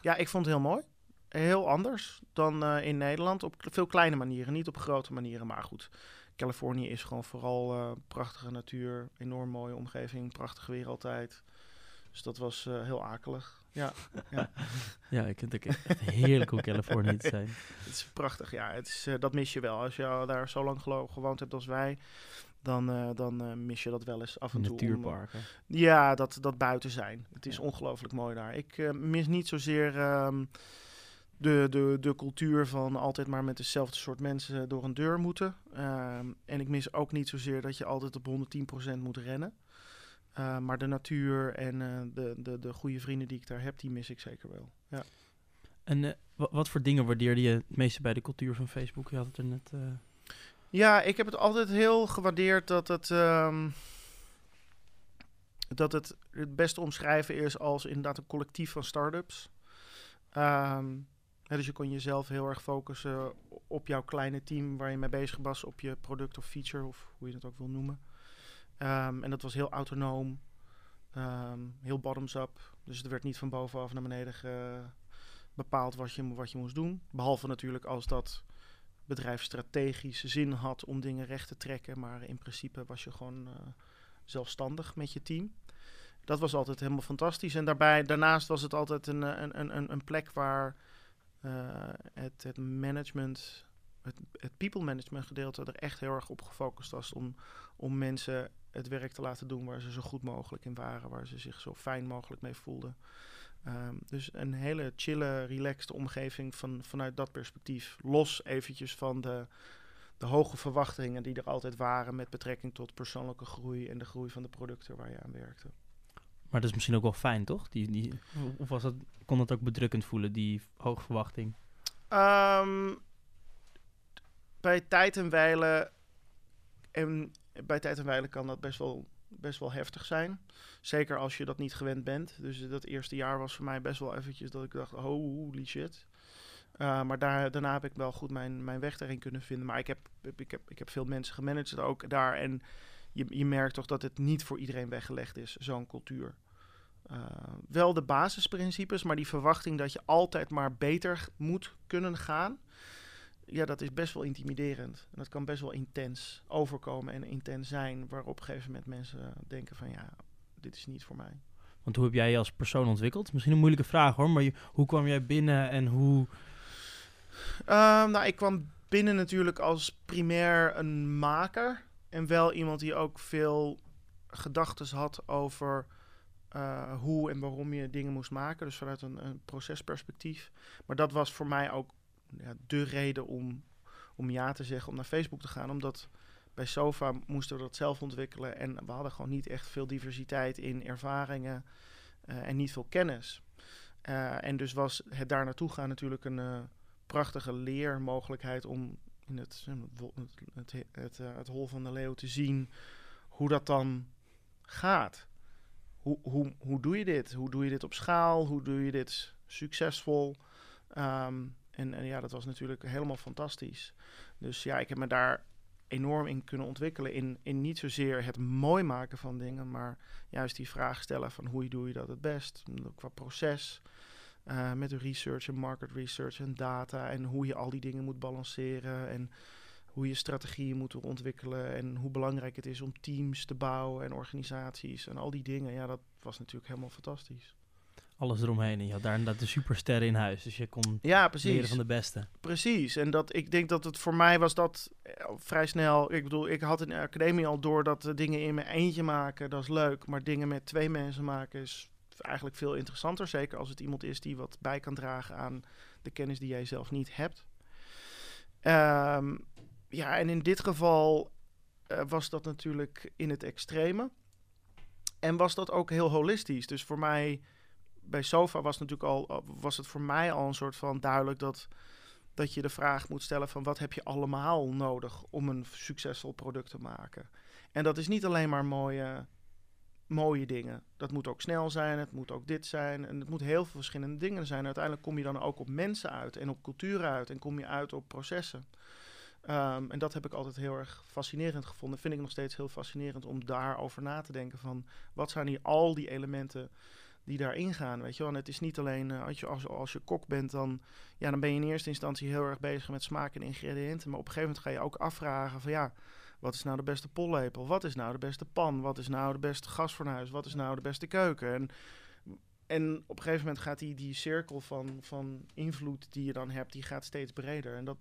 Speaker 2: Ja, ik vond het heel mooi. Heel anders dan in Nederland. Op veel kleine manieren, niet op grote manieren. Maar goed, Californië is gewoon vooral prachtige natuur. Enorm mooie omgeving, prachtig weer altijd. Dus dat was eh, heel akelig. Ja,
Speaker 1: Ja, ik vind het echt heerlijk om Californië te zijn.
Speaker 2: het is prachtig. Ja, het is, eh, dat mis je wel. Als je al daar zo lang gewoond hebt als wij, dan, eh, dan mis je dat wel eens af en toe. om,
Speaker 1: Natuurparken.
Speaker 2: Ja, dat, dat buiten zijn. Het is
Speaker 1: Ja.
Speaker 2: ongelooflijk mooi daar. Ik mis niet zozeer ehm, de, de, de cultuur van altijd maar met dezelfde soort mensen door een deur moeten. Ehm, en ik mis ook niet zozeer dat je altijd op 110% moet rennen. Eh, maar de natuur en eh, de, de, de goede vrienden die ik daar heb, die mis ik zeker wel. Ja.
Speaker 1: En eh, wa- wat voor dingen waardeerde je het meeste bij de cultuur van Facebook? Je had het er net...
Speaker 2: Ja, ik heb het altijd heel gewaardeerd dat het, ehm, dat het het beste omschrijven is als inderdaad een collectief van start-ups. Ehm, hè, dus je kon jezelf heel erg focussen op jouw kleine team waar je mee bezig was, op je product of feature of hoe je het ook wil noemen. Ehm, en dat was heel autonoom, ehm, heel bottoms-up. Dus er werd niet van bovenaf naar beneden ge- bepaald wat je, wat je moest doen. Behalve natuurlijk als dat bedrijf strategisch zin had om dingen recht te trekken. Maar in principe was je gewoon eh, zelfstandig met je team. Dat was altijd helemaal fantastisch. En daarbij, daarnaast was het altijd een, eh, een, een, een, plek waar eh, het, het management, het, het people management gedeelte er echt heel erg op gefocust was om, om mensen het werk te laten doen waar ze zo goed mogelijk in waren, waar ze zich zo fijn mogelijk mee voelden. Ehm, dus een hele chille, relaxed omgeving van, vanuit dat perspectief. Los eventjes van de, de hoge verwachtingen die er altijd waren met betrekking tot persoonlijke groei en de groei van de producten waar je aan werkte.
Speaker 1: maar dat is misschien ook wel fijn, toch? Die, die, of was dat, kon dat ook bedrukkend voelen, die hoge verwachting?
Speaker 2: Ehm, bij tijd en wijle en bij tijd en wijle kan dat best wel, best wel heftig zijn. Zeker als je dat niet gewend bent. Dus dat eerste jaar was voor mij best wel eventjes dat ik dacht, holy shit. Uh, maar daar, daarna heb ik wel goed mijn, mijn weg erin kunnen vinden. Maar ik heb, ik heb, ik heb veel mensen gemanaged ook daar. En je, je merkt toch dat het niet voor iedereen weggelegd is, zo'n cultuur. Uh, wel de basisprincipes, maar die verwachting dat je altijd maar beter moet kunnen gaan. Ja, dat is best wel intimiderend. En dat kan best wel intens overkomen en intens zijn. Waar op een gegeven moment mensen denken van ja, dit is niet voor mij.
Speaker 1: Want hoe heb jij je als persoon ontwikkeld? Misschien een moeilijke vraag hoor, maar je, hoe kwam jij binnen en hoe...
Speaker 2: Uh, nou, ik kwam binnen natuurlijk als primair een maker. En wel iemand die ook veel gedachten had over uh, hoe en waarom je dingen moest maken. Dus vanuit een, een procesperspectief. Maar dat was voor mij ook de reden om, om ja te zeggen om naar Facebook te gaan. Omdat bij Sofa moesten we dat zelf ontwikkelen. En we hadden gewoon niet echt veel diversiteit in ervaringen uh, en niet veel kennis. Uh, en dus was het daar naartoe gaan natuurlijk een uh, prachtige leermogelijkheid om in het, het, het, het, het hol van de leeuw te zien hoe dat dan gaat. Hoe, hoe, hoe doe je dit? Hoe doe je dit op schaal? Hoe doe je dit succesvol? Um, en, ja, dat was natuurlijk helemaal fantastisch. Dus ja, ik heb me daar enorm in kunnen ontwikkelen. In, in niet zozeer het mooi maken van dingen, maar juist die vraag stellen van hoe doe je dat het best? Qua proces, uh, met de research en market research en data en hoe je al die dingen moet balanceren en hoe je strategieën moet ontwikkelen en hoe belangrijk het is om teams te bouwen en organisaties en al die dingen. Ja, dat was natuurlijk helemaal fantastisch.
Speaker 1: Alles eromheen. En je had daar inderdaad de supersterren in huis. Dus je kon
Speaker 2: ja, precies.
Speaker 1: leren van de beste.
Speaker 2: Precies. En dat, ik denk dat het voor mij was dat eh, vrij snel. Ik bedoel, ik had in de academie al door dat uh, dingen in mijn eentje maken, dat is leuk. Maar dingen met twee mensen maken is eigenlijk veel interessanter. Zeker als het iemand is die wat bij kan dragen aan de kennis die jij zelf niet hebt. Ehm, ja, en in dit geval eh, was dat natuurlijk in het extreme. En was dat ook heel holistisch. Dus voor mij, bij Sofa was, natuurlijk al, was het voor mij al een soort van duidelijk dat, dat je de vraag moet stellen van wat heb je allemaal nodig om een succesvol product te maken. En dat is niet alleen maar mooie, mooie dingen. Dat moet ook snel zijn, het moet ook dit zijn. En het moet heel veel verschillende dingen zijn. Uiteindelijk kom je dan ook op mensen uit en op cultuur uit en kom je uit op processen. Ehm, en dat heb ik altijd heel erg fascinerend gevonden. Vind ik nog steeds heel fascinerend om daarover na te denken van wat zijn hier al die elementen die daarin gaan, weet je wel. En het is niet alleen, uh, als, je, als, als je kok bent, dan, ja, dan ben je in eerste instantie heel erg bezig met smaak en ingrediënten. Maar op een gegeven moment ga je ook afvragen van ja, wat is nou de beste pollepel? Wat is nou de beste pan? Wat is nou de beste gasfornuis? Wat is nou de beste keuken? En, en op een gegeven moment gaat die, die cirkel van, van invloed die je dan hebt, die gaat steeds breder. En dat,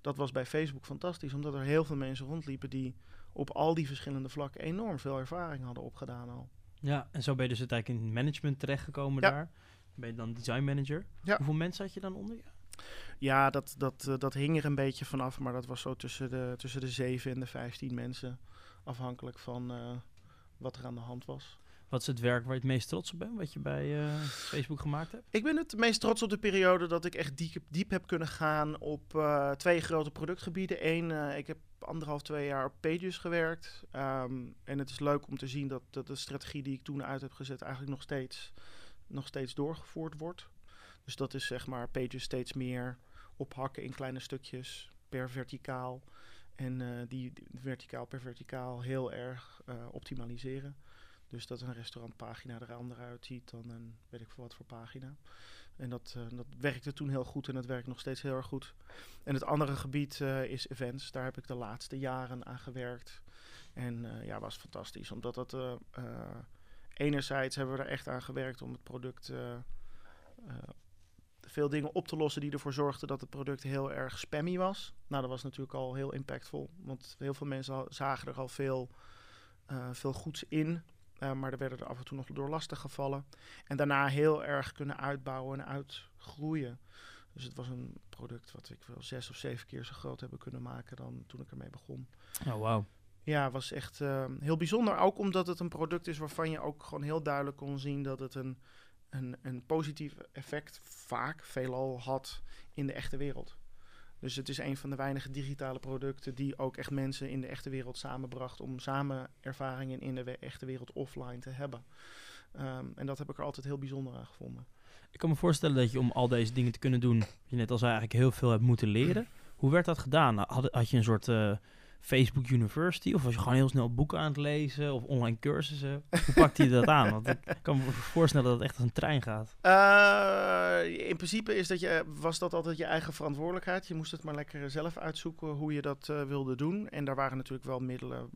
Speaker 2: dat was bij Facebook fantastisch, omdat er heel veel mensen rondliepen die op al die verschillende vlakken enorm veel ervaring hadden opgedaan al.
Speaker 1: Ja, en zo ben je dus uiteindelijk in het management terechtgekomen
Speaker 2: Ja.
Speaker 1: daar. Ben je dan design manager.
Speaker 2: Ja.
Speaker 1: Hoeveel mensen had je dan onder je?
Speaker 2: Ja, dat, dat, eh, dat hing er een beetje vanaf, maar dat was zo tussen de, tussen de 7 en de 15 mensen. Afhankelijk van eh, wat er aan de hand was.
Speaker 1: Wat is het werk waar je het meest trots op bent, wat je bij eh, Facebook gemaakt hebt?
Speaker 2: Ik ben het meest trots op de periode dat ik echt diep, diep heb kunnen gaan op eh, twee grote productgebieden. Eén, eh, ik heb anderhalf, twee jaar op Pages gewerkt. Ehm, en het is leuk om te zien dat, dat de strategie die ik toen uit heb gezet eigenlijk nog steeds, nog steeds doorgevoerd wordt. Dus dat is zeg maar Pages steeds meer ophakken in kleine stukjes per verticaal. En die, verticaal per verticaal heel erg optimaliseren. Dus dat een restaurantpagina er anders uitziet dan een weet ik veel wat voor pagina. En dat, eh, dat werkte toen heel goed en dat werkt nog steeds heel erg goed. En het andere gebied eh, is events. Daar heb ik de laatste jaren aan gewerkt. En eh, ja, was fantastisch. Omdat dat enerzijds hebben we er echt aan gewerkt om het product veel dingen op te lossen die ervoor zorgden dat het product heel erg spammy was. Nou, dat was natuurlijk al heel impactvol. Want heel veel mensen zagen er al veel, veel goeds in. Eh, maar er werden er af en toe nog door lastig gevallen. En daarna heel erg kunnen uitbouwen en uitgroeien. Dus het was een product wat ik wel zes of zeven keer zo groot hebben kunnen maken dan toen ik ermee begon.
Speaker 1: Oh, wauw.
Speaker 2: Ja, was echt eh, heel bijzonder. Ook omdat het een product is waarvan je ook gewoon heel duidelijk kon zien dat het een, een, een positief effect vaak veelal had in de echte wereld. Dus het is een van de weinige digitale producten die ook echt mensen in de echte wereld samenbracht om samen ervaringen in de echte wereld offline te hebben. Ehm, en dat heb ik er altijd heel bijzonder aan gevonden.
Speaker 1: Ik kan me voorstellen dat je om al deze dingen te kunnen doen, je net al zei, eigenlijk heel veel hebt moeten leren. Hoe werd dat gedaan? Had, had je een soort eh, Facebook University of was je gewoon heel snel boeken aan het lezen of online cursussen? Hoe pakte je dat aan? Want ik kan me voorstellen dat het echt als een trein gaat.
Speaker 2: Eh, in principe is dat je, was dat altijd je eigen verantwoordelijkheid. Je moest het maar lekker zelf uitzoeken hoe je dat eh, wilde doen. En daar waren natuurlijk wel middelen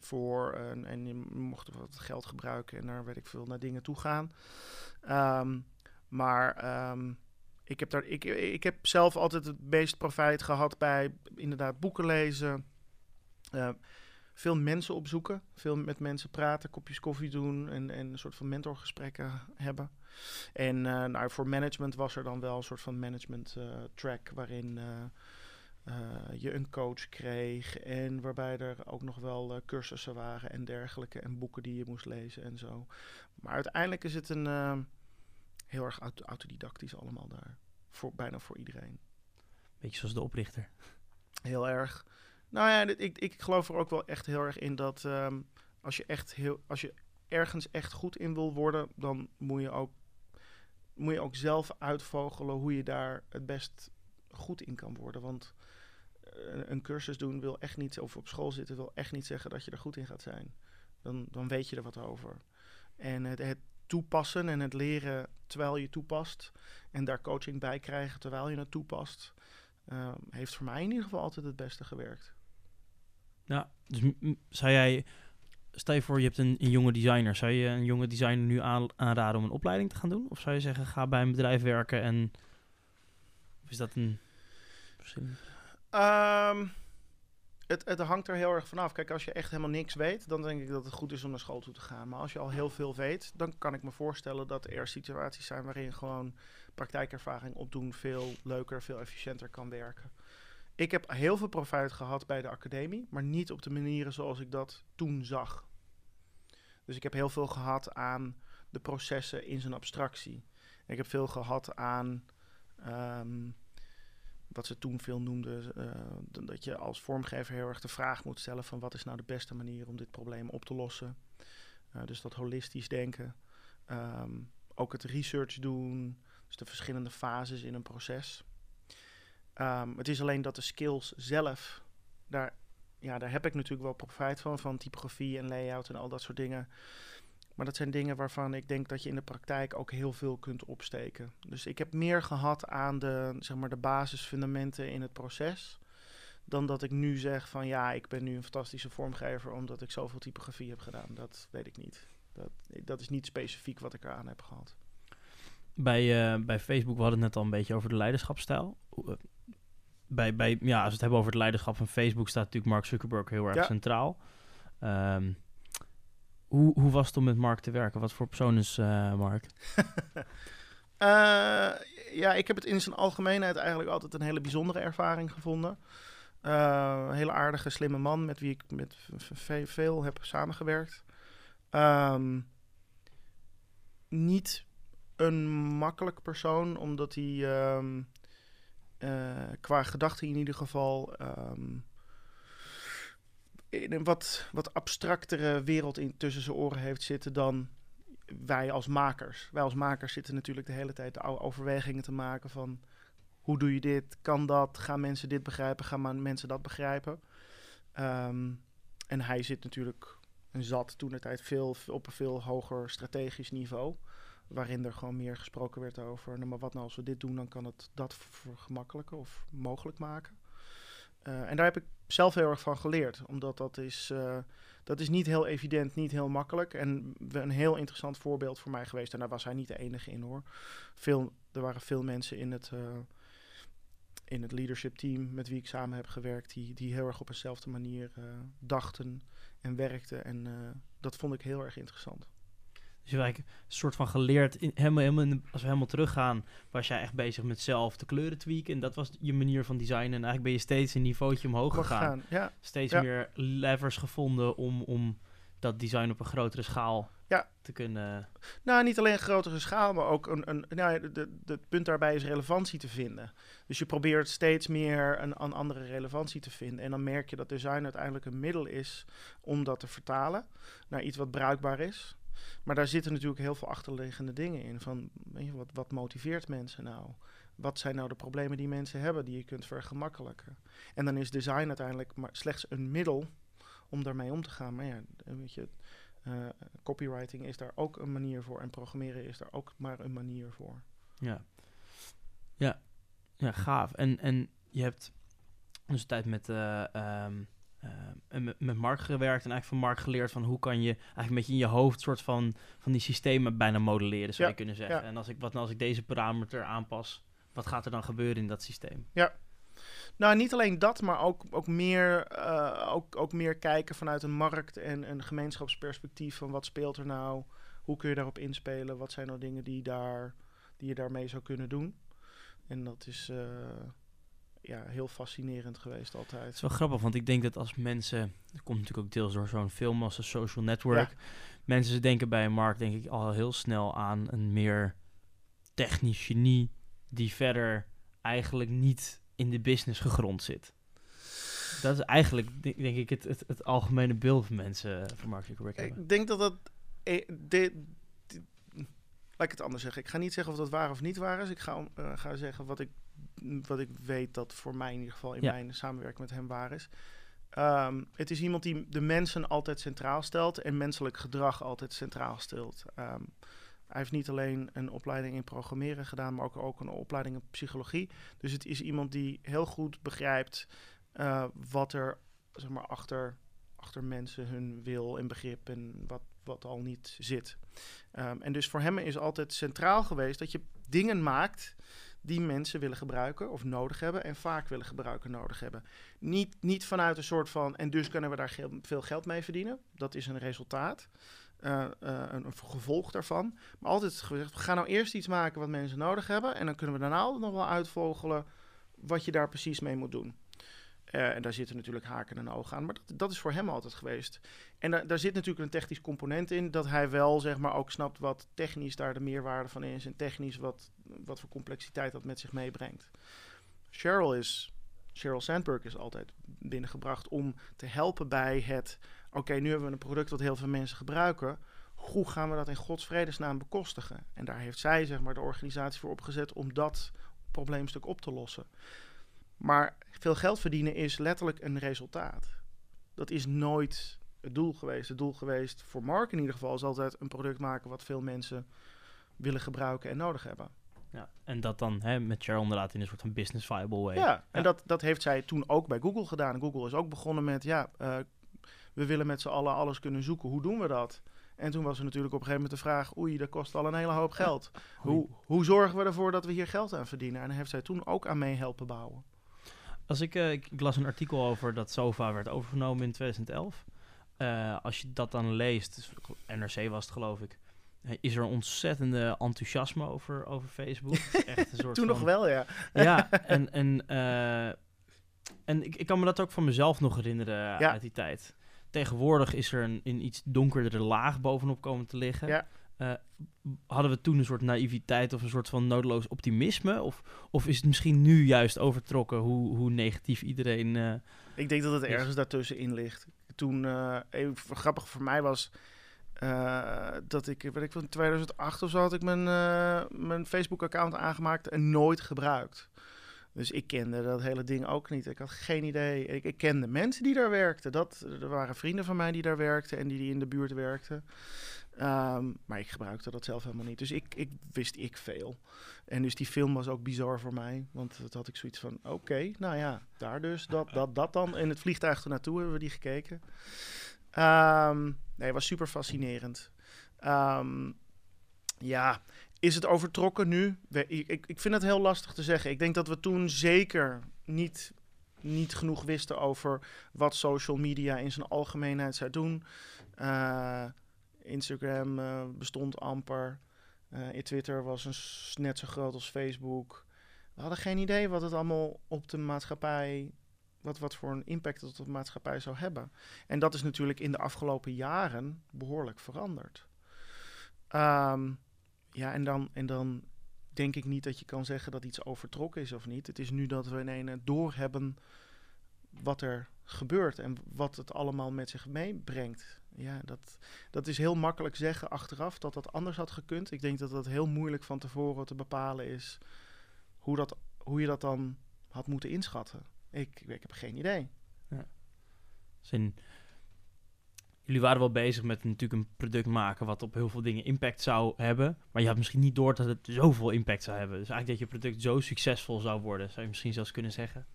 Speaker 2: voor. En, je mocht wat geld gebruiken en daar weet ik veel naar dingen toe gaan. Ehm, maar ehm, ik, heb daar, ik, ik heb zelf altijd het meest profijt gehad bij inderdaad boeken lezen. Eh, veel mensen opzoeken, veel met mensen praten, kopjes koffie doen en, en een soort van mentorgesprekken hebben. En eh, nou, voor management was er dan wel een soort van management eh, track waarin je een coach kreeg en waarbij er ook nog wel cursussen waren en dergelijke en boeken die je moest lezen en zo. Maar uiteindelijk is het een heel erg auto- autodidactisch allemaal daar, voor, bijna voor iedereen.
Speaker 1: Beetje zoals de oprichter.
Speaker 2: Heel erg. Nou ja, ik, ik geloof er ook wel echt heel erg in dat ehm, als je echt heel, als je ergens echt goed in wil worden, dan moet je ook, moet je ook zelf uitvogelen hoe je daar het best goed in kan worden. Want eh, een cursus doen wil echt niet, of op school zitten wil echt niet zeggen dat je er goed in gaat zijn. Dan, dan weet je er wat over. En het, het toepassen en het leren terwijl je toepast en daar coaching bij krijgen terwijl je het toepast, eh, heeft voor mij in ieder geval altijd het beste gewerkt.
Speaker 1: Ja, dus zou jij, stel je voor je hebt een, jonge designer, zou je een jonge designer nu aan, aanraden om een opleiding te gaan doen? Of zou je zeggen, ga bij een bedrijf werken en... Of is dat een...
Speaker 2: Ehm, het, het hangt er heel erg vanaf. Kijk, als je echt helemaal niks weet, dan denk ik dat het goed is om naar school toe te gaan. Maar als je al heel veel weet, dan kan ik me voorstellen dat er situaties zijn waarin gewoon praktijkervaring opdoen veel leuker, veel efficiënter kan werken. Ik heb heel veel profijt gehad bij de academie, maar niet op de manieren zoals ik dat toen zag. Dus ik heb heel veel gehad aan de processen in zijn abstractie. Ik heb veel gehad aan ehm, wat ze toen veel noemden, uh, dat je als vormgever heel erg de vraag moet stellen van wat is nou de beste manier om dit probleem op te lossen. Uh, dus dat holistisch denken. Um, ook het research doen, dus de verschillende fases in een proces. Um, het is alleen dat de skills zelf, daar, ja, daar heb ik natuurlijk wel profijt van, van typografie en layout en al dat soort dingen. Maar dat zijn dingen waarvan ik denk dat je in de praktijk ook heel veel kunt opsteken. Dus ik heb meer gehad aan de, zeg maar, de basisfundamenten in het proces. Dan dat ik nu zeg van ja, ik ben nu een fantastische vormgever omdat ik zoveel typografie heb gedaan. Dat weet ik niet. Dat, dat is niet specifiek wat ik eraan heb gehad.
Speaker 1: Bij, uh, bij Facebook, we hadden het net al een beetje over de leiderschapsstijl. Eh, bij, bij, ja, als we het hebben over het leiderschap van Facebook, staat natuurlijk Mark Zuckerberg heel erg centraal. Um, hoe, hoe was het om met Mark te werken? Wat voor persoon is uh, Mark?
Speaker 2: uh, ja, ik heb het in zijn algemeenheid eigenlijk altijd een hele bijzondere ervaring gevonden. Uh, een hele aardige, slimme man met wie ik met veel heb samengewerkt. Um, niet een makkelijk persoon, omdat hij um, qua gedachten in ieder geval um, in een wat, wat abstractere wereld in, tussen zijn oren heeft zitten dan wij als makers. Wij als makers zitten natuurlijk de hele tijd de overwegingen te maken van hoe doe je dit, kan dat, gaan mensen dit begrijpen, gaan mensen dat begrijpen. Um, en hij zit natuurlijk en zat toen de tijd veel op een veel hoger strategisch niveau. Waarin er gewoon meer gesproken werd over, nou maar wat nou als we dit doen, dan kan het dat vergemakkelijken of mogelijk maken. Uh, en daar heb ik zelf heel erg van geleerd. Omdat dat is, uh, dat is niet heel evident, niet heel makkelijk. En een heel interessant voorbeeld voor mij geweest. En daar was hij niet de enige in hoor. Veel, er waren veel mensen in het, uh, in het leadership team met wie ik samen heb gewerkt. Die, die heel erg op eenzelfde manier dachten en werkten. En dat vond ik heel erg interessant.
Speaker 1: Dus je hebt een soort van geleerd, in, helemaal, helemaal, als we helemaal teruggaan, was jij echt bezig met zelf de kleuren tweaken. En dat was je manier van designen. En eigenlijk ben je steeds een niveautje omhoog gegaan.
Speaker 2: ja.
Speaker 1: Steeds meer levers gevonden om, om dat design op een grotere schaal
Speaker 2: ja.
Speaker 1: te kunnen...
Speaker 2: Nou, niet alleen een grotere schaal, maar ook een... een nou, de, de, het punt daarbij is relevantie te vinden. Dus je probeert steeds meer een, een andere relevantie te vinden. En dan merk je dat design uiteindelijk een middel is om dat te vertalen naar iets wat bruikbaar is. Maar daar zitten natuurlijk heel veel achterliggende dingen in. Van weet je, wat, wat motiveert mensen nou? Wat zijn nou de problemen die mensen hebben die je kunt vergemakkelijken? En dan is design uiteindelijk maar slechts een middel om daarmee om te gaan. Maar ja, weet je, uh, copywriting is daar ook een manier voor. En programmeren is daar ook maar een manier voor.
Speaker 1: Ja, ja, ja gaaf. En, en je hebt dus tijd met uh, uh, met, met Mark gewerkt en eigenlijk van Mark geleerd van hoe kan je eigenlijk een beetje in je hoofd soort van, van die systemen bijna modelleren, zou je kunnen zeggen. En als ik, wat nou als ik deze parameter aanpas, wat gaat er dan gebeuren in dat systeem?
Speaker 2: Ja. Nou, niet alleen dat, maar ook, ook, meer, uh, ook, ook meer kijken vanuit een markt- en een gemeenschapsperspectief van wat speelt er nou, hoe kun je daarop inspelen, wat zijn nou dingen die, daar, die je daarmee zou kunnen doen. En dat is, uh, ja, heel fascinerend geweest altijd. Het
Speaker 1: is wel grappig, want ik denk dat als mensen... Dat komt natuurlijk ook deels door zo'n film als een social network. Ja. Mensen denken bij een markt denk ik al heel snel aan een meer technisch genie... die verder eigenlijk niet in de business gegrond zit. Dat is eigenlijk, denk ik, het, het, het algemene beeld van mensen van Mark Zuckerberg hebben.
Speaker 2: Ik denk dat dat... Eh, de, laat ik het anders zeggen. Ik ga niet zeggen of dat waar of niet waar is. Ik ga, uh, ga zeggen wat ik wat ik weet dat voor mij in ieder geval in mijn samenwerking met hem waar is. Um, het is iemand die de mensen altijd centraal stelt en menselijk gedrag altijd centraal stelt. Um, hij heeft niet alleen een opleiding in programmeren gedaan, maar ook, ook een opleiding in psychologie. Dus het is iemand die heel goed begrijpt uh, wat er zeg maar, achter, achter mensen hun wil en begrip en wat, wat al niet zit. Um, en dus voor hem is altijd centraal geweest dat je dingen maakt die mensen willen gebruiken of nodig hebben en vaak willen gebruiken nodig hebben. Niet, niet vanuit een soort van, en dus kunnen we daar veel geld mee verdienen. Dat is een resultaat, uh, uh, een, een, gevolg daarvan. Maar altijd gezegd, we gaan nou eerst iets maken wat mensen nodig hebben en dan kunnen we daarna nog wel uitvogelen wat je daar precies mee moet doen. Uh, en daar zitten natuurlijk haken en ogen aan. Maar dat, dat is voor hem altijd geweest. En da daar zit natuurlijk een technisch component in. Dat hij wel zeg maar ook snapt wat technisch daar de meerwaarde van is. En technisch wat, wat voor complexiteit dat met zich meebrengt. Cheryl is. Cheryl Sandberg is altijd binnengebracht om te helpen bij het. Oké, nu hebben we een product dat heel veel mensen gebruiken. Hoe gaan we dat in Gods vredesnaam bekostigen? En daar heeft zij zeg maar de organisatie voor opgezet om dat probleemstuk op te lossen. Maar veel geld verdienen is letterlijk een resultaat. Dat is nooit het doel geweest. Het doel geweest voor Mark in ieder geval is altijd een product maken wat veel mensen willen gebruiken en nodig hebben.
Speaker 1: Ja, en dat dan hè, met Cheryl inderdaad in een soort van business viable way.
Speaker 2: Ja, en Dat, dat heeft zij toen ook bij Google gedaan. Google is ook begonnen met, ja, uh, we willen met z'n allen alles kunnen zoeken. Hoe doen we dat? En toen was er natuurlijk op een gegeven moment de vraag: oei, dat kost al een hele hoop geld. Hoe, hoe zorgen we ervoor dat we hier geld aan verdienen? En daar heeft zij toen ook aan mee helpen bouwen.
Speaker 1: Als ik, uh, ik, las een artikel over dat Sofa werd overgenomen in 2011. Uh, eh, als je dat dan leest, NRC was het geloof ik, is er ontzettende enthousiasme over, over Facebook.
Speaker 2: Echt een soort Toen nog wel, ja.
Speaker 1: Ja, en, en, uh, en ik, ik kan me dat ook van mezelf nog herinneren ja. uit die tijd. Tegenwoordig is er een, een iets donkerdere laag bovenop komen te liggen. Ja. Uh, hadden we toen een soort naïviteit of een soort van nodeloos optimisme? Of, of is het misschien nu juist overtrokken hoe, hoe negatief iedereen. Uh,
Speaker 2: ik denk dat het ergens daartussenin ligt. Toen, uh, even grappig voor mij was. dat ik, weet ik van 2008 of zo had ik mijn, mijn Facebook-account aangemaakt en nooit gebruikt. Dus ik kende dat hele ding ook niet. Ik had geen idee. Ik, ik kende mensen die daar werkten. Dat, er waren vrienden van mij die daar werkten en die, die in de buurt werkten. Ehm, maar ik gebruikte dat zelf helemaal niet. Dus ik, ik wist ik veel. En dus die film was ook bizar voor mij. Want dat had ik zoiets van, oké, nou ja, daar dus. Dat, dat, dat dan. In het vliegtuig ernaartoe hebben we die gekeken. Um, nee, was super fascinerend. Um, ja, is het overtrokken nu? Ik, ik, vind het heel lastig te zeggen. Ik denk dat we toen zeker niet, niet genoeg wisten over wat social media in zijn algemeenheid zou doen. Uh, Instagram uh, bestond amper. Uh, Twitter was een, net zo groot als Facebook. We hadden geen idee wat het allemaal op de maatschappij, wat, wat voor een impact het op de maatschappij zou hebben. En dat is natuurlijk in de afgelopen jaren behoorlijk veranderd. Um, ja, en dan, en dan denk ik niet dat je kan zeggen dat iets overtrokken is of niet. Het is nu dat we ineens doorhebben wat er gebeurt en wat het allemaal met zich meebrengt. Ja, dat, dat is heel makkelijk zeggen achteraf dat dat anders had gekund. Ik denk dat dat heel moeilijk van tevoren te bepalen is hoe, dat, hoe je dat dan had moeten inschatten. Ik, ik heb geen idee. Ja.
Speaker 1: Zin, jullie waren wel bezig met natuurlijk een product maken wat op heel veel dingen impact zou hebben. Maar je had misschien niet door dat het zoveel impact zou hebben. Dus eigenlijk dat je product zo succesvol zou worden, zou je misschien zelfs kunnen zeggen?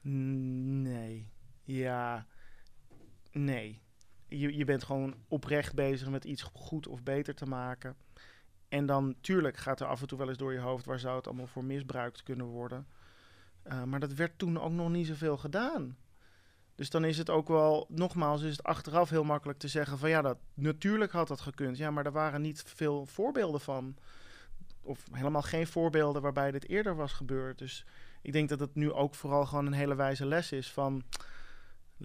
Speaker 2: Nee. Ja. Nee. Je, je bent gewoon oprecht bezig met iets goed of beter te maken. En dan, tuurlijk, gaat er af en toe wel eens door je hoofd waar zou het allemaal voor misbruikt kunnen worden. Uh, maar dat werd toen ook nog niet zoveel gedaan. Dus dan is het ook wel, nogmaals, is het achteraf heel makkelijk te zeggen van ja, dat natuurlijk had dat gekund. Ja, maar er waren niet veel voorbeelden van. Of helemaal geen voorbeelden waarbij dit eerder was gebeurd. Dus ik denk dat het nu ook vooral gewoon een hele wijze les is van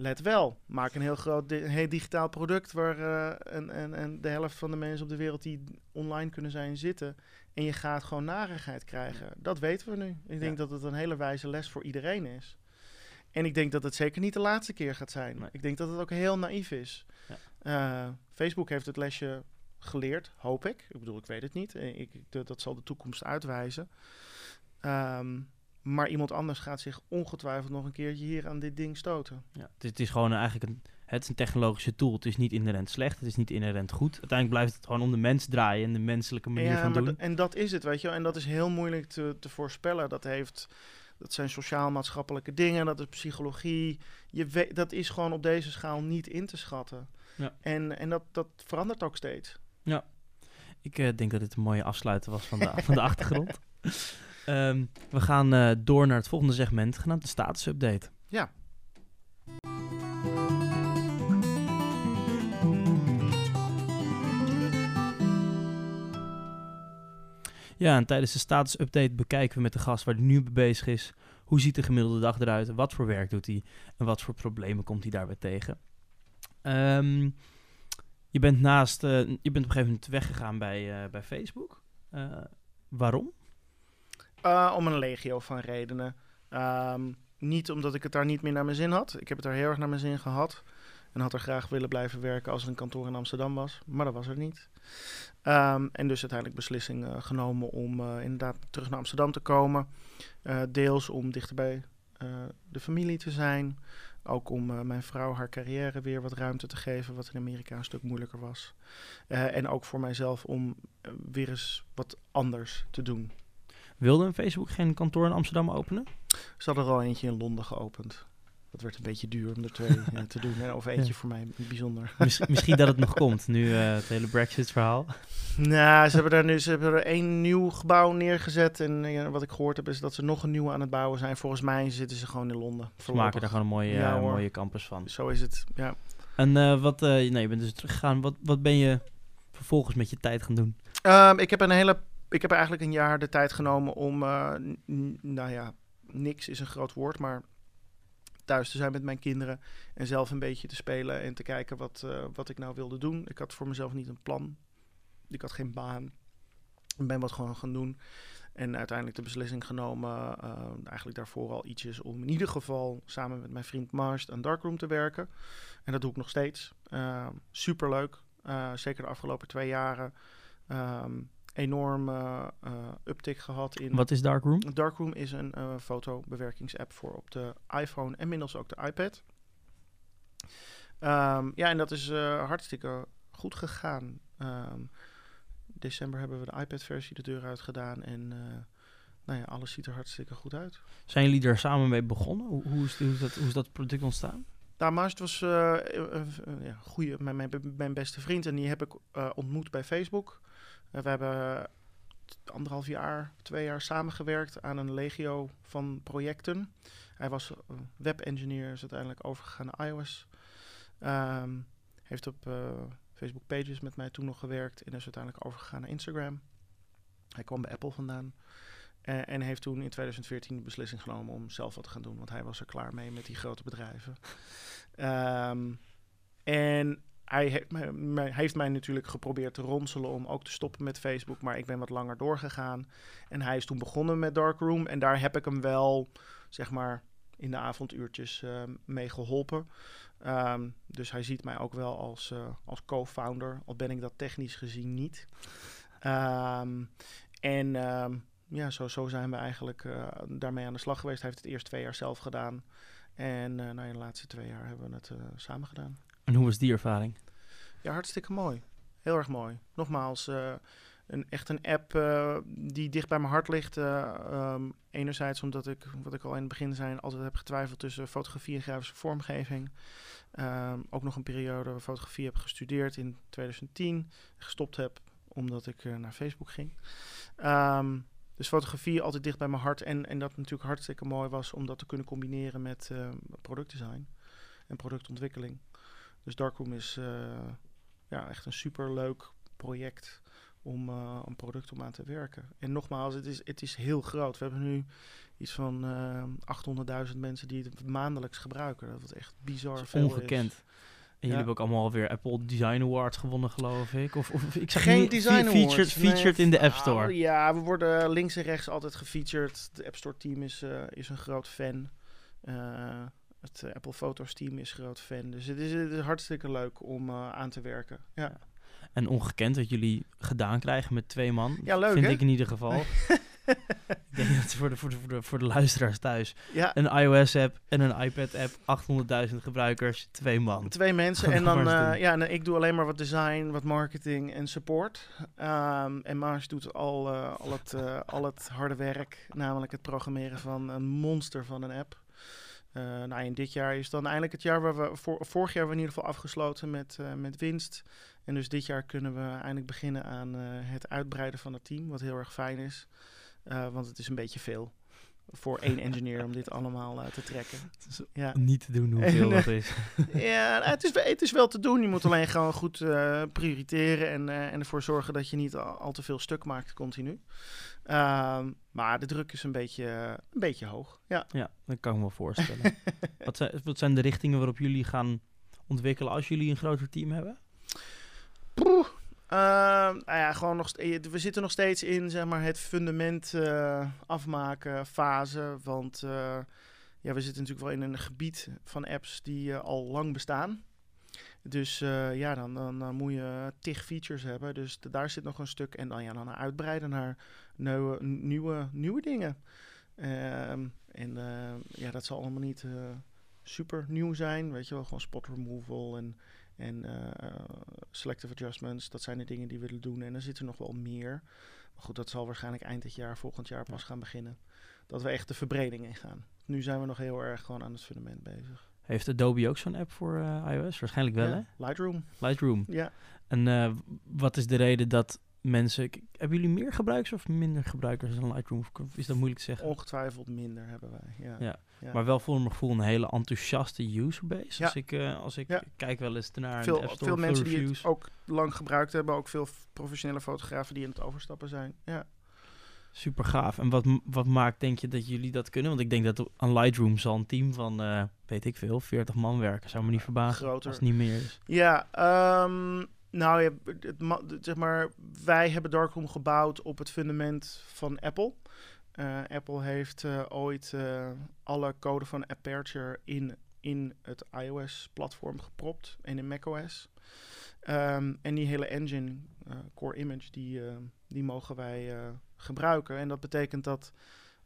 Speaker 2: let wel, maak een heel groot heel digitaal product waar uh, en, en, en de helft van de mensen op de wereld die online kunnen zijn zitten. En je gaat gewoon narigheid krijgen. Dat weten we nu. Ik denk dat het een hele wijze les voor iedereen is. En ik denk dat het zeker niet de laatste keer gaat zijn. Ik denk dat het ook heel naïef is. Ja. Uh, Facebook heeft het lesje geleerd, hoop ik. Ik bedoel, ik weet het niet. Eh, ik, ik dat zal de toekomst uitwijzen. Um, maar iemand anders gaat zich ongetwijfeld nog een keertje hier aan dit ding stoten.
Speaker 1: Ja, het, is, het is gewoon eigenlijk een, het is een technologische tool. Het is niet inherent slecht, het is niet inherent goed. Uiteindelijk blijft het gewoon om de mens draaien en de menselijke manier ja, van doen.
Speaker 2: En dat is het, weet je En dat is heel moeilijk te, te voorspellen. Dat heeft dat zijn sociaal-maatschappelijke dingen, dat is psychologie. Je weet, dat is gewoon op deze schaal niet in te schatten. Ja. En, en dat, dat verandert ook steeds.
Speaker 1: Ja, ik uh, denk dat dit een mooie afsluiter was van de, van de achtergrond. Ehm, we gaan eh, door naar het volgende segment, genaamd de status update.
Speaker 2: Ja.
Speaker 1: Ja, en tijdens de status update bekijken we met de gast waar hij nu mee bezig is. Hoe ziet de gemiddelde dag eruit? Wat voor werk doet hij? En wat voor problemen komt hij daarbij tegen? Ehm, je bent naast, eh, je bent op een gegeven moment weggegaan bij, eh, bij Facebook. Waarom?
Speaker 2: Uh, om een legio van redenen. Um, niet omdat ik het daar niet meer naar mijn zin had. Ik heb het daar heel erg naar mijn zin gehad. En had er graag willen blijven werken als er een kantoor in Amsterdam was. Maar dat was er niet. Um, en dus uiteindelijk beslissing uh, genomen om uh, inderdaad terug naar Amsterdam te komen. Deels om dichter bij de familie te zijn. Ook om mijn vrouw haar carrière weer wat ruimte te geven, wat in Amerika een stuk moeilijker was. en ook voor mijzelf om weer eens wat anders te doen.
Speaker 1: Wilde een Facebook geen kantoor in Amsterdam openen?
Speaker 2: Ze hadden er al eentje in Londen geopend. Dat werd een beetje duur om er twee ja, te doen. Of eentje ja. voor mij bijzonder.
Speaker 1: Miss misschien dat het nog komt, nu uh, het hele Brexit-verhaal.
Speaker 2: Nou, ze hebben daar nu ze hebben er één nieuw gebouw neergezet. En uh, wat ik gehoord heb, is dat ze nog een nieuwe aan het bouwen zijn. Volgens mij zitten ze gewoon in Londen.
Speaker 1: Ze maken er gewoon een mooie, ja, uh, mooie campus van.
Speaker 2: Zo is het, ja.
Speaker 1: En wat, nee, je bent dus teruggegaan. Wat, wat ben je vervolgens met je tijd gaan doen?
Speaker 2: Um, ik heb een hele ik heb eigenlijk een jaar de tijd genomen om, uh, nou ja, niks is een groot woord, maar thuis te zijn met mijn kinderen en zelf een beetje te spelen en te kijken wat, uh, wat ik nou wilde doen. Ik had voor mezelf niet een plan. Ik had geen baan. Ik ben wat gewoon gaan doen. En uiteindelijk de beslissing genomen, uh, eigenlijk daarvoor al ietsjes, om in ieder geval samen met mijn vriend Mars aan Darkroom te werken. En dat doe ik nog steeds. Uh, superleuk. zeker de afgelopen twee jaren. Um, enorm uh, uh, uptick gehad in.
Speaker 1: Wat is Darkroom?
Speaker 2: Darkroom is een uh, fotobewerkingsapp voor op de iPhone en inmiddels ook de iPad. Um, ja, en dat is hartstikke goed gegaan. Um, december hebben we de iPad-versie de deur uit gedaan en nou ja, alles ziet er hartstikke goed uit.
Speaker 1: Zijn jullie daar samen mee begonnen? Hoe, hoe, is, hoe, is, dat, hoe is dat product ontstaan?
Speaker 2: Nou, Maast was ja, goeie, mijn, mijn, mijn, beste vriend en die heb ik ontmoet bij Facebook. We hebben anderhalf jaar, twee jaar samengewerkt aan een legio van projecten. Hij was webengineer, is uiteindelijk overgegaan naar iOS. Um, heeft op Facebook Pages met mij toen nog gewerkt en is uiteindelijk overgegaan naar Instagram. Hij kwam bij Apple vandaan. En, heeft toen in 2014 de beslissing genomen om zelf wat te gaan doen. Want hij was er klaar mee met die grote bedrijven. Um, en hij heeft mij, mij, heeft mij natuurlijk geprobeerd te ronselen om ook te stoppen met Facebook. Maar ik ben wat langer doorgegaan. En hij is toen begonnen met Darkroom. En daar heb ik hem wel, zeg maar, in de avonduurtjes uh, mee geholpen. Um, dus hij ziet mij ook wel als, uh, als co-founder. Al ben ik dat technisch gezien niet. Um, en ja, zo, zo zijn we eigenlijk uh, daarmee aan de slag geweest. Hij heeft het eerst twee jaar zelf gedaan. En uh, nou, de laatste twee jaar hebben we het samen gedaan.
Speaker 1: En hoe was die ervaring?
Speaker 2: Ja, hartstikke mooi. Heel erg mooi. Nogmaals, een, echt een app die dicht bij mijn hart ligt. Um, enerzijds omdat ik, wat ik al in het begin zei, altijd heb getwijfeld tussen fotografie en grafische vormgeving. Um, ook nog een periode fotografie heb gestudeerd in 2010. Gestopt heb omdat ik naar Facebook ging. Um, dus fotografie altijd dicht bij mijn hart. En, en dat natuurlijk hartstikke mooi was om dat te kunnen combineren met productdesign en productontwikkeling. Dus Darkroom is uh, ja, echt een super leuk project om uh, een product om aan te werken. En nogmaals, het is, het is heel groot. We hebben nu iets van 800.000 mensen die het maandelijks gebruiken. Dat is echt bizar
Speaker 1: is veel ongekend. Is. En jullie ja. hebben ook allemaal weer Apple Design Awards gewonnen, geloof ik. Of, of ik
Speaker 2: zeg Geen Design
Speaker 1: featured,
Speaker 2: Awards.
Speaker 1: Featured nee. in de App Store.
Speaker 2: Oh, ja, we worden links en rechts altijd gefeatured. De App Store team is, uh, is een groot fan. Uh, het uh, Apple Photos team is groot fan. Dus het is, het is hartstikke leuk om aan te werken. Ja. ja.
Speaker 1: En ongekend wat jullie gedaan krijgen met twee man.
Speaker 2: Ja, leuk
Speaker 1: Vind
Speaker 2: hè?
Speaker 1: ik in ieder geval. ik denk dat voor de, voor, de, voor, de, voor de luisteraars thuis.
Speaker 2: Ja.
Speaker 1: Een iOS-app en een iPad-app, 800.000 gebruikers, twee man.
Speaker 2: Twee mensen. en dan, uh, ja, ik doe alleen maar wat design, wat marketing en support. Um, en Mars doet al, uh, al, het, uh, al het harde werk, namelijk het programmeren van een monster van een app. Uh, nou, en dit jaar is dan eindelijk het jaar waar we voor, vorig jaar we in ieder geval afgesloten met, uh, met winst. En dus dit jaar kunnen we eindelijk beginnen aan uh, het uitbreiden van het team, wat heel erg fijn is. Eh, want het is een beetje veel voor één engineer om dit allemaal eh, te trekken. Ja.
Speaker 1: Niet te doen hoeveel dat is.
Speaker 2: ja, het is, het is wel te doen. Je moet alleen gewoon goed eh, prioriteren en, eh, en ervoor zorgen dat je niet al, al te veel stuk maakt continu. Ehm, maar de druk is een beetje, een beetje hoog. Ja.
Speaker 1: Ja, dat kan ik me wel voorstellen. wat, zijn, wat zijn de richtingen waarop jullie gaan ontwikkelen als jullie een groter team hebben?
Speaker 2: Poeh. Ehm, nou ja, gewoon nog ste- we zitten nog steeds in zeg maar, het fundament eh, afmaken fase. Want eh, ja, we zitten natuurlijk wel in een gebied van apps die eh, al lang bestaan. Dus eh, ja, dan, dan, dan moet je tig features hebben. Dus daar zit nog een stuk. En dan, ja, dan uitbreiden naar nieuwe, nieuwe, nieuwe dingen. Ehm, en eh, ja, dat zal allemaal niet eh, super nieuw zijn. Weet je wel, gewoon spot removal en, en selective adjustments. Dat zijn de dingen die we willen doen. En er zit er nog wel meer. Maar goed, dat zal waarschijnlijk eind dit jaar, volgend jaar pas gaan beginnen. Dat we echt de verbreding in gaan. Nu zijn we nog heel erg gewoon aan het fundament bezig.
Speaker 1: Heeft Adobe ook zo'n app voor eh, iOS? Waarschijnlijk wel,
Speaker 2: Ja,
Speaker 1: hè?
Speaker 2: Lightroom.
Speaker 1: Lightroom.
Speaker 2: Ja.
Speaker 1: En eh, wat is de reden dat mensen... Hebben jullie meer gebruikers of minder gebruikers dan Lightroom? Of Is dat moeilijk te zeggen?
Speaker 2: Ongetwijfeld minder hebben wij. Ja.
Speaker 1: Ja.
Speaker 2: Ja.
Speaker 1: Maar wel voor mijn gevoel een hele enthousiaste userbase. Als ik, eh, als ik kijk wel eens naar de
Speaker 2: veel,
Speaker 1: App Store,
Speaker 2: veel mensen die het ook lang gebruikt hebben. Ook veel professionele fotografen die aan het overstappen zijn. Ja.
Speaker 1: Super gaaf. En wat, wat maakt, denk je, dat jullie dat kunnen? Want ik denk dat aan Lightroom zal een team van, eh, weet ik veel, 40 man werken. Zou me niet verbazen
Speaker 2: Groter.
Speaker 1: als het niet meer is.
Speaker 2: Ja, ehm, nou ja, het, zeg maar, wij hebben Darkroom gebouwd op het fundament van Apple. Eh, Apple heeft eh, ooit alle code van Aperture in, in het iOS-platform gepropt en in macOS. Ehm, en die hele engine, Core Image, die, eh, die mogen wij eh, gebruiken. En dat betekent dat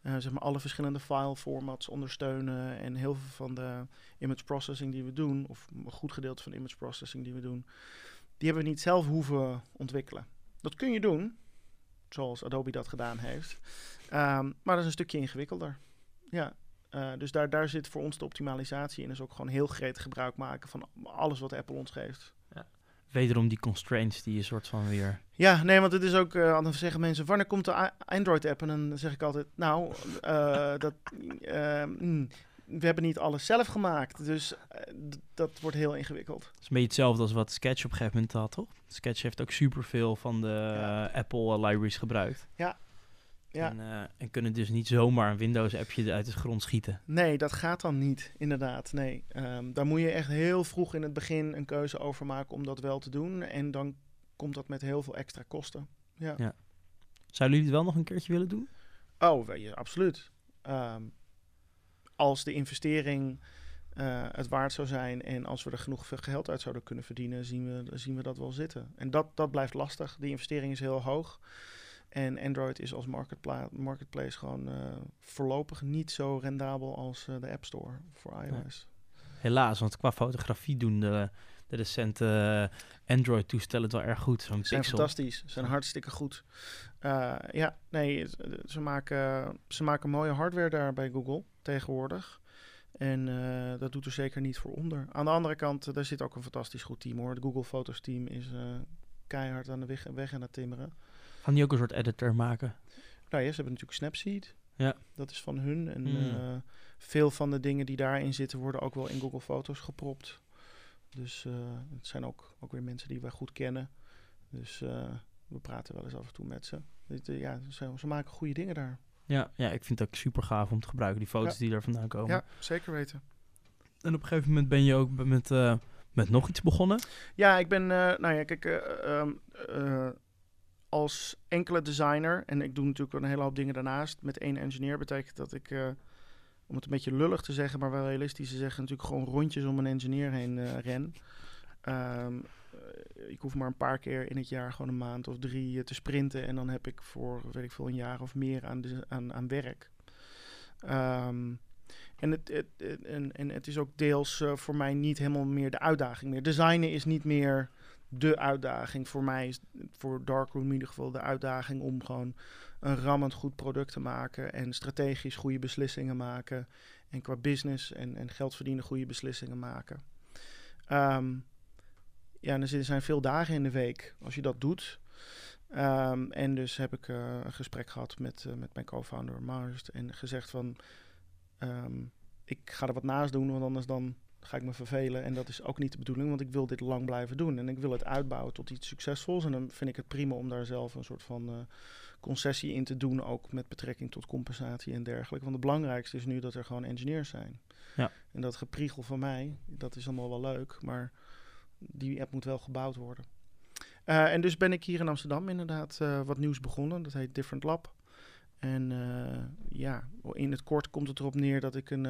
Speaker 2: eh, zeg maar alle verschillende file formats ondersteunen en heel veel van de image processing die we doen, of een goed gedeelte van de image processing die we doen, die hebben we niet zelf hoeven ontwikkelen. Dat kun je doen, zoals Adobe dat gedaan heeft. Ehm, maar dat is een stukje ingewikkelder. Ja, eh, dus daar, daar zit voor ons de optimalisatie in. Dus ook gewoon heel gretig gebruik maken van alles wat Apple ons geeft.
Speaker 1: Wederom die constraints die je soort van weer...
Speaker 2: Ja, nee, want het is ook, eh dan zeggen mensen, wanneer komt de Android-app? En dan zeg ik altijd, nou, eh, dat, eh, mm, we hebben niet alles zelf gemaakt. Dus eh, dat wordt heel ingewikkeld.
Speaker 1: Het is een beetje hetzelfde als wat Sketch op een gegeven moment had, toch? Sketch heeft ook superveel van de
Speaker 2: Ja.
Speaker 1: Apple libraries gebruikt.
Speaker 2: Ja. Ja.
Speaker 1: En, eh, en kunnen dus niet zomaar een Windows-appje uit de grond schieten.
Speaker 2: Nee, dat gaat dan niet, inderdaad. Nee, Ehm, daar moet je echt heel vroeg in het begin een keuze over maken om dat wel te doen. En dan komt dat met heel veel extra kosten. Ja.
Speaker 1: Ja. Zouden jullie het wel nog een keertje willen doen?
Speaker 2: Oh, weet je, absoluut. Ehm, als de investering eh, het waard zou zijn en als we er genoeg geld uit zouden kunnen verdienen, zien we, zien we dat wel zitten. En dat, dat blijft lastig. Die investering is heel hoog. En Android is als marketpla marketplace gewoon eh, voorlopig niet zo rendabel als eh, de App Store voor iOS.
Speaker 1: Helaas, want qua fotografie doen de, de recente eh, Android-toestellen het wel erg goed. Zo'n
Speaker 2: zijn
Speaker 1: Pixel.
Speaker 2: fantastisch. Ze zijn hartstikke goed. Ja, nee, ze- maken, ze maken mooie hardware daar bij Google tegenwoordig. En dat doet er zeker niet voor onder. Aan de andere kant, daar zit ook een fantastisch goed team hoor. Het Google Fotos team is keihard aan de weg, weg aan het timmeren.
Speaker 1: Gaan die ook een soort editor maken?
Speaker 2: Nou ja, ze hebben natuurlijk Snapseed.
Speaker 1: Ja.
Speaker 2: Dat is van hun. En
Speaker 1: Mm.
Speaker 2: eh, veel van de dingen die daarin zitten worden ook wel in Google Foto's gepropt. Dus eh, het zijn ook, ook weer mensen die wij goed kennen. Dus eh, we praten wel eens af en toe met ze. Ja, ze, ze maken goede dingen daar.
Speaker 1: Ja, ja, ik vind het ook super gaaf om te gebruiken, die foto's
Speaker 2: Ja.
Speaker 1: die daar vandaan komen.
Speaker 2: Ja, zeker weten.
Speaker 1: En op een gegeven moment ben je ook met, met nog iets begonnen.
Speaker 2: Ja, ik ben, nou ja, kijk, eh, ehm, eh, als enkele designer, en ik doe natuurlijk een hele hoop dingen daarnaast, met één engineer betekent dat ik, eh, om het een beetje lullig te zeggen, maar wel realistisch te zeggen, natuurlijk gewoon rondjes om een engineer heen eh, ren. Ehm, eh, ik hoef maar een paar keer in het jaar, gewoon een maand of drie, te sprinten en dan heb ik voor, weet ik veel, een jaar of meer aan, aan, aan werk. Ehm, en het, het, en, en het is ook deels voor mij niet helemaal meer de uitdaging meer. Designen is niet meer de uitdaging. Voor mij is voor Darkroom in ieder geval de uitdaging om gewoon een rammend goed product te maken. En strategisch goede beslissingen maken. En qua business en, en geld verdienen goede beslissingen maken. Ehm, ja, en er zijn veel dagen in de week als je dat doet. Ehm, en dus heb ik eh, een gesprek gehad met, eh, met mijn co-founder Mars en gezegd van, ehm, ik ga er wat naast doen, want anders dan ga ik me vervelen. En dat is ook niet de bedoeling, want ik wil dit lang blijven doen. En ik wil het uitbouwen tot iets succesvols. En dan vind ik het prima om daar zelf een soort van eh, concessie in te doen, ook met betrekking tot compensatie en dergelijke. Want het belangrijkste is nu dat er gewoon engineers zijn.
Speaker 1: Ja.
Speaker 2: En dat gepriegel van mij, dat is allemaal wel leuk, maar die app moet wel gebouwd worden. Uh, en dus ben ik hier in Amsterdam inderdaad uh, wat nieuws begonnen. Dat heet Different Lab. En ja, in het kort komt het erop neer dat ik een,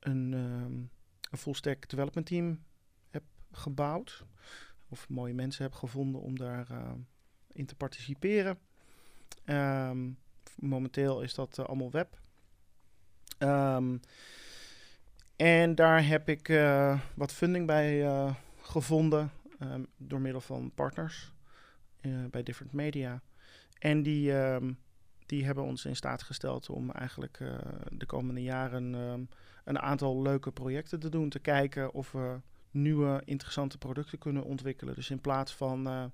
Speaker 2: een, um, een full stack development team heb gebouwd. Of mooie mensen heb gevonden om daar in te participeren. Um, momenteel is dat allemaal web. Um, en daar heb ik wat funding bij gevonden. Um, door middel van partners bij Different Media. En die, die hebben ons in staat gesteld om eigenlijk uh, de komende jaren um, een aantal leuke projecten te doen. Te kijken of we nieuwe interessante producten kunnen ontwikkelen. Dus in plaats van uh,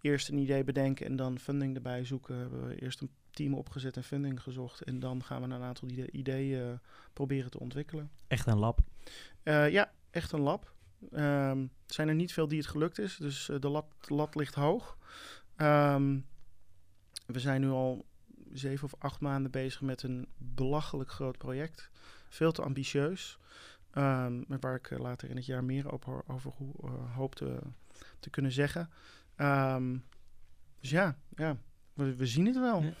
Speaker 2: eerst een idee bedenken en dan funding erbij zoeken, hebben we eerst een team opgezet en funding gezocht. En dan gaan we een aantal ideeën proberen te ontwikkelen.
Speaker 1: Echt een lab?
Speaker 2: ja, echt een lab. Um, zijn er niet veel die het gelukt is, dus de lat, lat, ligt hoog. Um, we zijn nu al zeven of acht maanden bezig met een belachelijk groot project. Veel te ambitieus. Um, waar ik later in het jaar meer over, over uh, hoop te, te, kunnen zeggen. dus ja, ja we, we, zien het wel. Ja.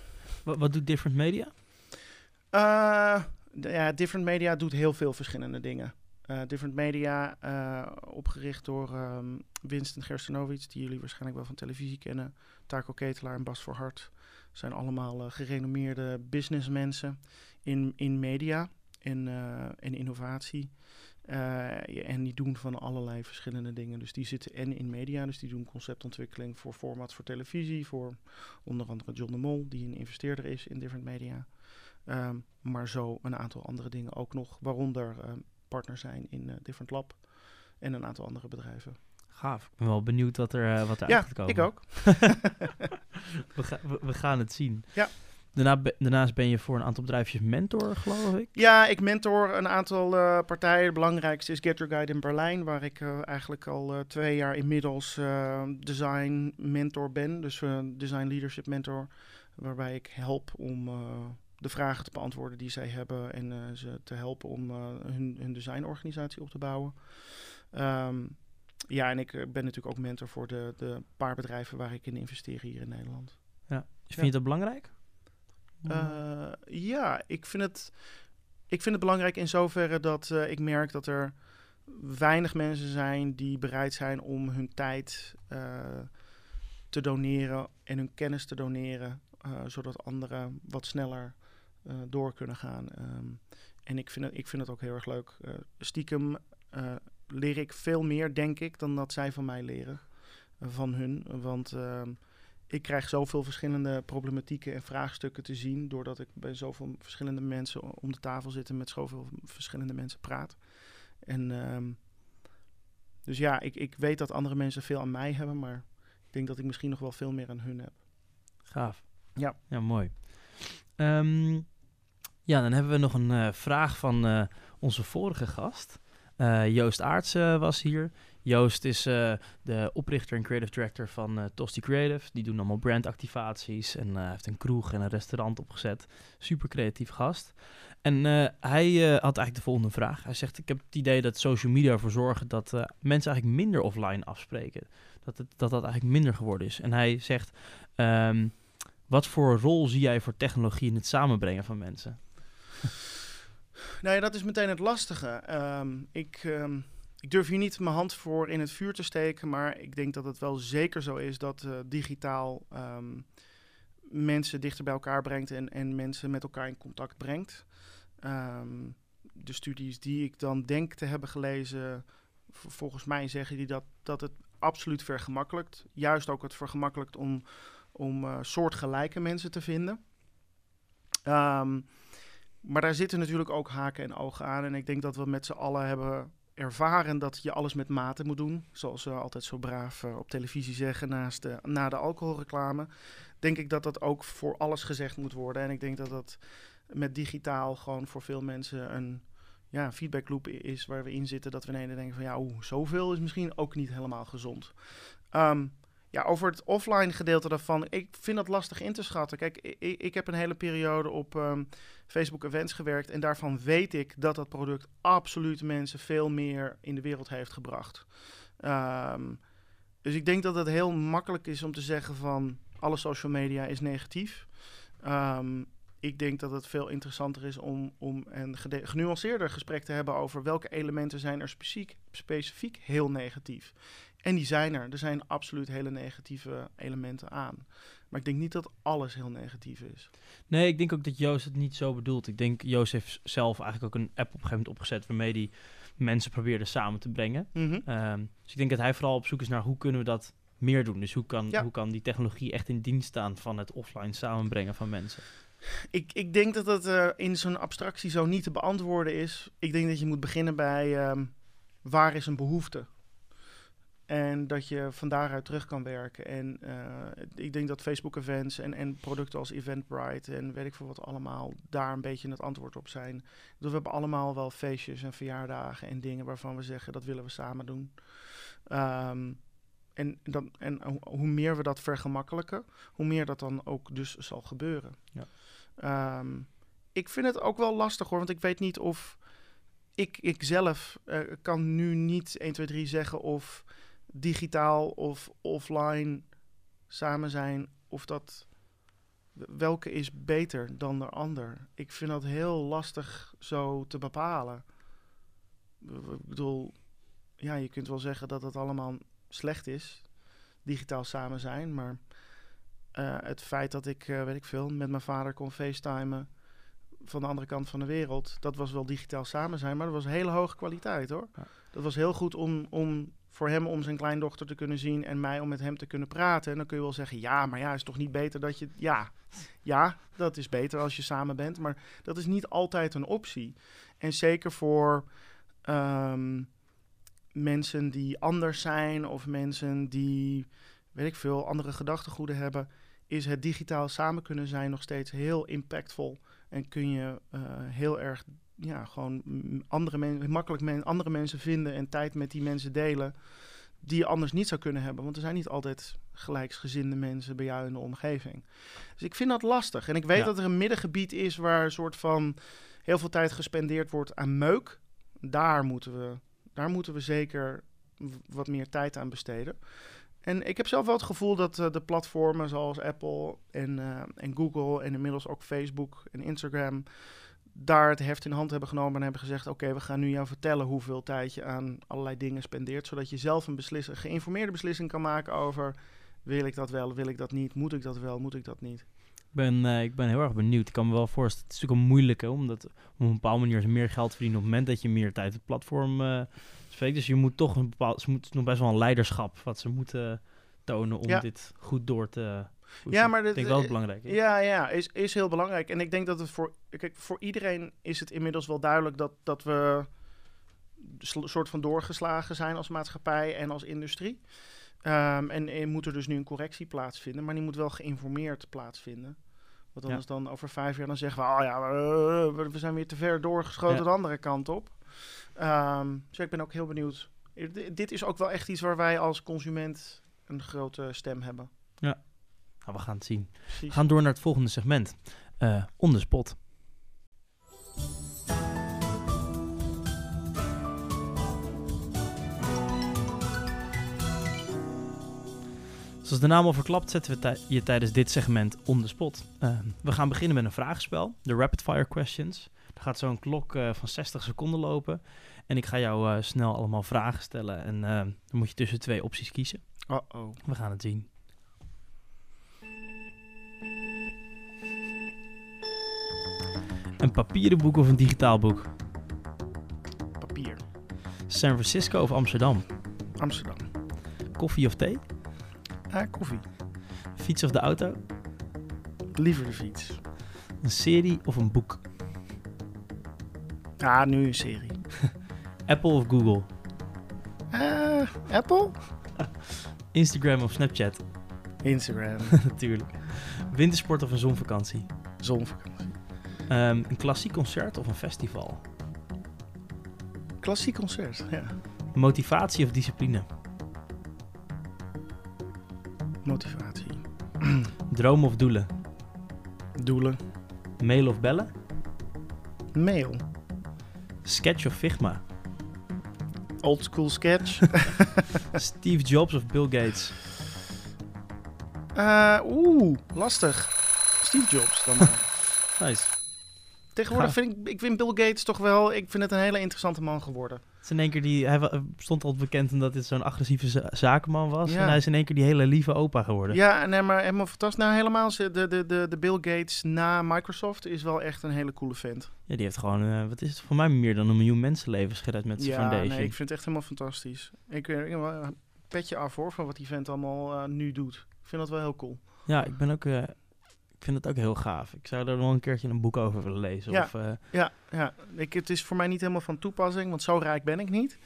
Speaker 1: Wat, wat, doet Different Media?
Speaker 2: Uh, ja, Different Media doet heel veel verschillende dingen. Uh, Different Media, uh, opgericht door um, Winston Gerstenowitz, die jullie waarschijnlijk wel van televisie kennen. Taco Ketelaar en Bas Verhart zijn allemaal uh, gerenommeerde businessmensen in, in media en, en innovatie. en die doen van allerlei verschillende dingen. Dus die zitten en in media, dus die doen conceptontwikkeling voor formats voor televisie, voor onder andere John de Mol, die een investeerder is in Different Media. Um, maar zo een aantal andere dingen ook nog, waaronder um, partner zijn in uh, Different Lab en een aantal andere bedrijven.
Speaker 1: Gaaf. Ik ben wel benieuwd wat er, uh, wat er
Speaker 2: ja,
Speaker 1: uit gaat komen.
Speaker 2: ik ook.
Speaker 1: we, ga, we, we, gaan het zien.
Speaker 2: Ja.
Speaker 1: Daarna daarnaast ben je voor een aantal bedrijfjes mentor, geloof ik.
Speaker 2: Ja, ik mentor een aantal uh, partijen. Het belangrijkste is Get Your Guide in Berlijn, waar ik uh, eigenlijk al uh, twee jaar inmiddels design mentor ben. Dus design leadership mentor, waarbij ik help om de vragen te beantwoorden die zij hebben en ze te helpen om hun, hun designorganisatie op te bouwen. Um, ja, en ik ben natuurlijk ook mentor voor de, de paar bedrijven waar ik in investeer hier in Nederland.
Speaker 1: Ja. Vind ja. je dat belangrijk?
Speaker 2: Uh, ja, ik vind, het, ik vind het belangrijk in zoverre dat ik merk dat er weinig mensen zijn die bereid zijn om hun tijd te doneren en hun kennis te doneren, zodat anderen wat sneller uh, door kunnen gaan. Um, en ik vind, het, ik vind het ook heel erg leuk. Uh, stiekem uh, leer ik veel meer, denk ik, dan dat zij van mij leren. van hun. Want ehm, ik krijg zoveel verschillende problematieken en vraagstukken te zien. Doordat ik bij zoveel verschillende mensen om de tafel zit en met zoveel verschillende mensen praat. En um, dus ja, ik, ik weet dat andere mensen veel aan mij hebben, maar ik denk dat ik misschien nog wel veel meer aan hun heb.
Speaker 1: Gaaf.
Speaker 2: Ja.
Speaker 1: Ja, mooi. Um, ja, dan hebben we nog een uh, vraag van uh, onze vorige gast. Uh, Joost Aarts was hier. Joost is de oprichter en creative director van Tosti Creative. Die doen allemaal brandactivaties en heeft een kroeg en een restaurant opgezet. Super creatief gast. En hij had eigenlijk de volgende vraag. Hij zegt, ik heb het idee dat social media ervoor zorgen dat mensen eigenlijk minder offline afspreken. Dat, het, dat dat eigenlijk minder geworden is. En hij zegt, um, wat voor rol zie jij voor technologie in het samenbrengen van mensen?
Speaker 2: Nou ja, dat is meteen het lastige. Um, ik, um, ik durf hier niet mijn hand voor in het vuur te steken, maar ik denk dat het wel zeker zo is dat uh, digitaal um, mensen dichter bij elkaar brengt en, en mensen met elkaar in contact brengt. de studies die ik dan denk te hebben gelezen, volgens mij zeggen die dat, dat het absoluut vergemakkelijkt. Juist ook het vergemakkelijkt om, om uh, soortgelijke mensen te vinden. Um, maar daar zitten natuurlijk ook haken en ogen aan. En ik denk dat we met z'n allen hebben ervaren dat je alles met mate moet doen. Zoals ze altijd zo braaf eh, op televisie zeggen naast de, na de alcoholreclame. Denk ik dat dat ook voor alles gezegd moet worden. En ik denk dat dat met digitaal gewoon voor veel mensen een ja, feedbackloop is waar we in zitten. Dat we ineens denken van ja, oeh, zoveel is misschien ook niet helemaal gezond. Ehm, ja, over het offline gedeelte daarvan, ik vind dat lastig in te schatten. Kijk, ik, ik heb een hele periode op ehm, Facebook events gewerkt en daarvan weet ik dat dat product absoluut mensen veel meer in de wereld heeft gebracht. Ehm, dus ik denk dat het heel makkelijk is om te zeggen van alle social media is negatief. Um, ik denk dat het veel interessanter is om, om een genuanceerder gesprek te hebben over welke elementen zijn er specifiek, specifiek heel negatief. En die zijn er. Er zijn absoluut hele negatieve elementen aan. Maar ik denk niet dat alles heel negatief is.
Speaker 1: Nee, ik denk ook dat Joost het niet zo bedoelt. Ik denk Joost heeft zelf eigenlijk ook een app op een gegeven moment opgezet waarmee hij mensen probeerde samen te brengen.
Speaker 2: Mhm.
Speaker 1: Ehm, dus ik denk dat hij vooral op zoek is naar hoe kunnen we dat meer doen. Dus hoe kan, hoe kan die technologie echt in dienst staan van het offline samenbrengen van mensen?
Speaker 2: Ik, ik denk dat dat uh, in zo'n abstractie zo niet te beantwoorden is. Ik denk dat je moet beginnen bij ehm, waar is een behoefte? En dat je van daaruit terug kan werken. En uh, ik denk dat Facebook events en, en producten als Eventbrite en weet ik veel wat allemaal daar een beetje het antwoord op zijn. Dus we hebben allemaal wel feestjes en verjaardagen en dingen waarvan we zeggen dat willen we samen doen. Um, en, dan, en hoe meer we dat vergemakkelijken, hoe meer dat dan ook dus zal gebeuren.
Speaker 1: Ja.
Speaker 2: Um, ik vind het ook wel lastig hoor, want ik weet niet of ik, ik zelf uh, kan nu niet 1, 2, 3 zeggen of digitaal of offline samen zijn, of dat welke is beter dan de ander. Ik vind dat heel lastig zo te bepalen. Ik bedoel, ja, je kunt wel zeggen dat het allemaal slecht is, digitaal samen zijn. Maar uh, het feit dat ik, uh, weet ik veel, met mijn vader kon facetimen van de andere kant van de wereld, dat was wel digitaal samen zijn, maar dat was hele hoge kwaliteit hoor.
Speaker 1: Ja.
Speaker 2: Dat was heel goed om, om voor hem om zijn kleindochter te kunnen zien en mij om met hem te kunnen praten. En dan kun je wel zeggen, ja, maar ja, is toch niet beter dat je... Ja, ja, dat is beter als je samen bent, maar dat is niet altijd een optie. En zeker voor um, mensen die anders zijn of mensen die, weet ik veel, andere gedachtegoeden hebben, is het digitaal samen kunnen zijn nog steeds heel impactvol. En kun je uh, heel erg, ja, gewoon andere mensen, makkelijk men andere mensen vinden en tijd met die mensen delen. Die je anders niet zou kunnen hebben. Want er zijn niet altijd gelijksgezinde mensen bij jou in de omgeving. Dus ik vind dat lastig. En ik weet ja. dat er een middengebied is waar een soort van heel veel tijd gespendeerd wordt aan meuk. Daar moeten we daar moeten we zeker wat meer tijd aan besteden. En ik heb zelf wel het gevoel dat uh, de platformen zoals Apple en, uh, en Google en inmiddels ook Facebook en Instagram daar het heft in hand hebben genomen en hebben gezegd: Oké, we gaan nu jou vertellen hoeveel tijd je aan allerlei dingen spendeert, zodat je zelf een beslissing, geïnformeerde beslissing kan maken over: wil ik dat wel, wil ik dat niet, moet ik dat wel, moet ik dat niet.
Speaker 1: Ik ben, uh, ik ben heel erg benieuwd. Ik kan me wel voorstellen, het is natuurlijk een moeilijke, omdat op een bepaalde manier meer geld verdienen op het moment dat je meer tijd op het platform uh, spreekt. Dus je moet toch een bepaald, ze moeten nog best wel een leiderschap wat ze moeten tonen om
Speaker 2: Ja.
Speaker 1: dit goed door te.
Speaker 2: Ja, maar
Speaker 1: ik
Speaker 2: dat-
Speaker 1: denk wel het belangrijk is.
Speaker 2: Ja, ja, is, is heel belangrijk. En ik denk dat het voor, kijk, voor iedereen is het inmiddels wel duidelijk dat, dat we een soort van doorgeslagen zijn als maatschappij en als industrie. Ehm, en, en moet er dus nu een correctie plaatsvinden, maar die moet wel geïnformeerd plaatsvinden. Want anders dan over vijf jaar dan zeggen we, oh ja, we, we- we zijn weer te ver doorgeschoten
Speaker 1: Ja.
Speaker 2: de andere kant op. Ehm, dus ik ben ook heel benieuwd. D- Dit is ook wel echt iets waar wij als consument een grote stem hebben.
Speaker 1: Nou, we gaan het zien.
Speaker 2: Precies.
Speaker 1: We gaan door naar het volgende segment. Eh on the spot. Zoals de naam al verklapt, zetten we je tijdens dit segment on the spot. Eh, we gaan beginnen met een vragenspel, de rapid fire questions. Er gaat zo'n klok eh, van 60 seconden lopen. En ik ga jou eh, snel allemaal vragen stellen. En eh, dan moet je tussen twee opties kiezen.
Speaker 2: Uh-oh.
Speaker 1: We gaan het zien. Een papieren boek of een digitaal boek?
Speaker 2: Papier.
Speaker 1: San Francisco of Amsterdam?
Speaker 2: Amsterdam.
Speaker 1: Koffie of thee?
Speaker 2: Ah, koffie.
Speaker 1: Fiets of de auto?
Speaker 2: Liever de fiets.
Speaker 1: Een serie of een boek?
Speaker 2: Ah, nu een serie.
Speaker 1: Apple of Google?
Speaker 2: Eh, Apple?
Speaker 1: Instagram of Snapchat?
Speaker 2: Instagram.
Speaker 1: Natuurlijk. Wintersport of een zonvakantie?
Speaker 2: Zonvakantie.
Speaker 1: Ehm, een klassiek concert of een festival?
Speaker 2: Klassiek concert, ja.
Speaker 1: Motivatie of discipline?
Speaker 2: Motivatie.
Speaker 1: Dromen of doelen?
Speaker 2: Doelen.
Speaker 1: Mailen of bellen?
Speaker 2: Mail.
Speaker 1: Sketch of Figma?
Speaker 2: Old school sketch.
Speaker 1: Steve Jobs of Bill Gates?
Speaker 2: Eh, Oeh, lastig. Steve Jobs dan maar.
Speaker 1: Nice.
Speaker 2: Tegenwoordig
Speaker 1: Gaaf.
Speaker 2: vind ik, ik vind Bill Gates toch wel, ik vind het een hele interessante man geworden.
Speaker 1: Het is in één keer die, hij stond al bekend omdat dit zo'n agressieve za- zakenman was.
Speaker 2: Ja.
Speaker 1: En hij is in één keer die hele lieve opa geworden.
Speaker 2: Ja, nee, maar helemaal fantastisch. Nou, helemaal, de, de, de, de Bill Gates na Microsoft is wel echt een hele coole vent.
Speaker 1: Ja, die heeft gewoon, eh, wat is het, voor mij meer dan een miljoen mensenlevens gered met zijn
Speaker 2: ja,
Speaker 1: foundation.
Speaker 2: nee, ik vind het echt helemaal fantastisch. Ik, eh, heb wel een petje af hoor, van wat die vent allemaal eh, nu doet. Ik vind dat wel heel cool.
Speaker 1: Ja, ik ben ook, eh, vind het ook heel gaaf. Ik zou er nog een keertje een boek over willen lezen.
Speaker 2: Ja.
Speaker 1: Of, eh,
Speaker 2: Ja, ja. Ik, het is voor mij niet helemaal van toepassing, want zo rijk ben ik niet.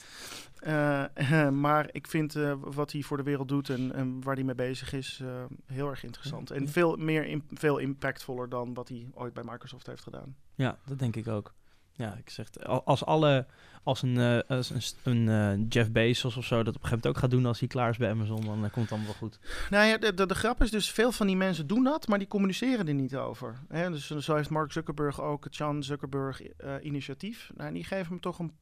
Speaker 2: Eh, maar ik vind eh, wat hij voor de wereld doet en, en waar hij mee bezig is eh, heel erg interessant. En veel meer im- veel impactvoller dan wat hij ooit bij Microsoft heeft gedaan.
Speaker 1: ja, dat denk ik ook. Ja, ik zeg, als alle, als een, eh, als een, een eh, Jeff Bezos of zo dat op een gegeven moment ook gaat doen als hij klaar is bij Amazon, dan eh, komt het allemaal wel goed.
Speaker 2: Nou ja, de, de, de grap is dus, veel van die mensen doen dat, maar die communiceren er niet over. Hè? Dus zo heeft Mark Zuckerberg ook het Chan Zuckerberg eh, initiatief. Nou, die geven hem toch een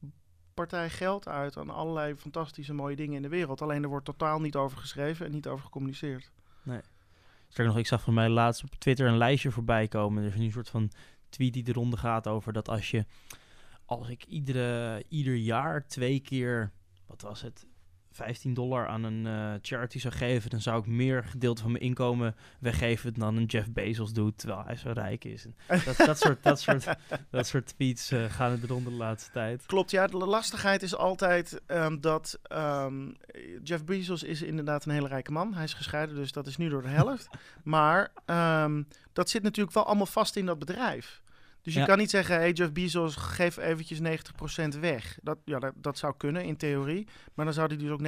Speaker 2: partij geld uit aan allerlei fantastische mooie dingen in de wereld. Alleen er wordt totaal niet over geschreven en niet over gecommuniceerd.
Speaker 1: Sterker nog, ik zag van mij laatst op Twitter een lijstje voorbij komen. Er is een soort van tweet die de ronde gaat over dat als je, als ik iedere, ieder jaar twee keer, wat was het, 15 dollar aan een eh, charity zou geven, dan zou ik meer gedeelte van mijn inkomen weggeven dan een Jeff Bezos doet, terwijl hij zo rijk is. En dat, dat, soort, dat, soort, dat soort tweets eh, gaan de ronde de laatste tijd.
Speaker 2: Klopt, ja, de lastigheid is altijd ehm, dat ehm, Jeff Bezos is inderdaad een hele rijke man. Hij is gescheiden, dus dat is nu door de helft. maar ehm, dat zit natuurlijk wel allemaal vast in dat bedrijf. Dus je
Speaker 1: Ja.
Speaker 2: kan niet zeggen, hey Jeff Bezos, geef eventjes 90% weg. Dat, ja, dat, dat zou kunnen in theorie. Maar dan zou hij dus ook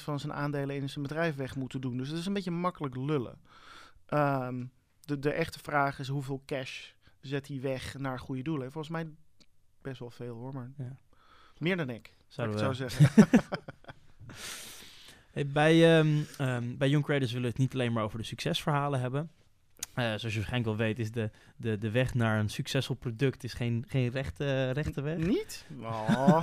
Speaker 2: 90% van zijn aandelen in zijn bedrijf weg moeten doen. Dus dat is een beetje makkelijk lullen. Ehm, de, de echte vraag is hoeveel cash zet hij weg naar goede doelen. Volgens mij best wel veel hoor, maar
Speaker 1: Ja.
Speaker 2: meer dan ik, zou ik het zo zeggen.
Speaker 1: Hey, bij, ehm, ehm, bij Young Creators willen we het niet alleen maar over de succesverhalen hebben. Eh, zoals je waarschijnlijk wel weet, is de, de, de weg naar een succesvol product is geen, geen rechte, rechte weg.
Speaker 2: Niet? Oh.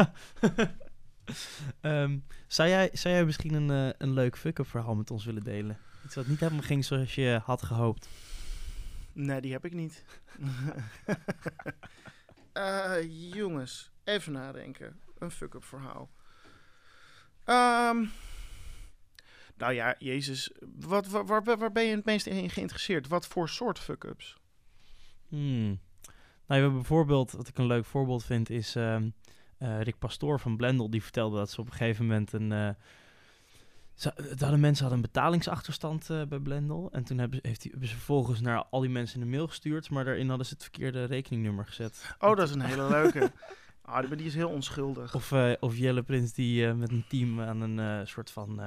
Speaker 1: Ehm, zou, jij, zou jij misschien een, eh, een leuk fuck-up verhaal met ons willen delen? Iets wat niet helemaal ging zoals je had gehoopt.
Speaker 2: nee, die heb ik niet. Eh, jongens, even nadenken. Een fuck-up verhaal. Ehm, nou ja, Jezus. Wat, waar, waar, waar ben je het meest in geïnteresseerd? Wat voor soort fuck-ups?
Speaker 1: Hmm. Nou, we hebben bijvoorbeeld, wat ik een leuk voorbeeld vind, is ehm, eh, Rick Pastoor van Blendel. Die vertelde dat ze op een gegeven moment een... eh, ze, hadden mensen hadden een betalingsachterstand eh, bij Blendel. En toen hebben heeft hij, hebben ze vervolgens naar al die mensen een mail gestuurd. Maar daarin hadden ze het verkeerde rekeningnummer gezet.
Speaker 2: Oh, dat is een hele leuke. Ah, die- is heel onschuldig.
Speaker 1: Of, of Jelle Prins die met een team aan een soort van...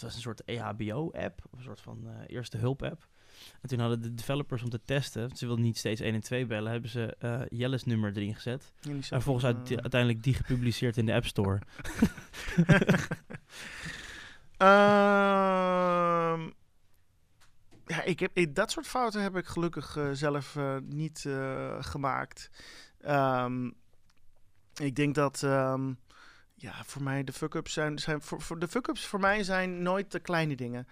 Speaker 1: het was een soort EHBO-app, een soort van eh, eerste hulp-app. En toen hadden de developers om te testen, ze wilden niet steeds 1 en 2 bellen, hebben ze eh, Jelle's nummer erin gezet.
Speaker 2: En
Speaker 1: vervolgens uit,
Speaker 2: eh,
Speaker 1: uiteindelijk die gepubliceerd in de App Store.
Speaker 2: Ehm, ja, ik heb, ik- dat soort fouten heb ik gelukkig zelf niet gemaakt. Ehm, ik denk dat ehm, ja, voor mij de fuck-ups zijn, zijn voor, de fuck-ups voor mij zijn nooit de kleine dingen.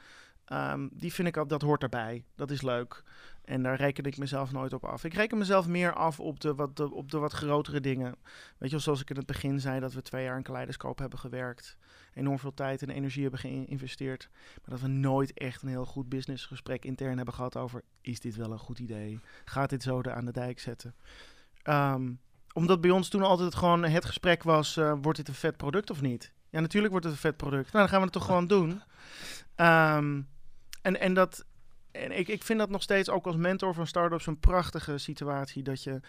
Speaker 2: Ehm, die vind ik al, dat hoort erbij. Dat is leuk. En daar reken ik mezelf nooit op af. Ik reken mezelf meer af op de wat, op de wat grotere dingen. Weet je, zoals ik in het begin zei, dat we twee jaar in Kaleidoscoop hebben gewerkt enorm veel tijd en energie hebben geïnvesteerd. Maar dat we nooit echt een heel goed businessgesprek intern hebben gehad over... is dit wel een goed idee? Gaat dit zo aan de dijk zetten? Ehm, omdat bij ons toen altijd gewoon het gesprek was... eh, wordt dit een vet product of niet? Ja, natuurlijk wordt het een vet product. Nou, dan gaan we het toch gewoon doen. Ehm, en, en dat... En ik, ik vind dat nog steeds ook als mentor van startups een prachtige situatie. Dat je,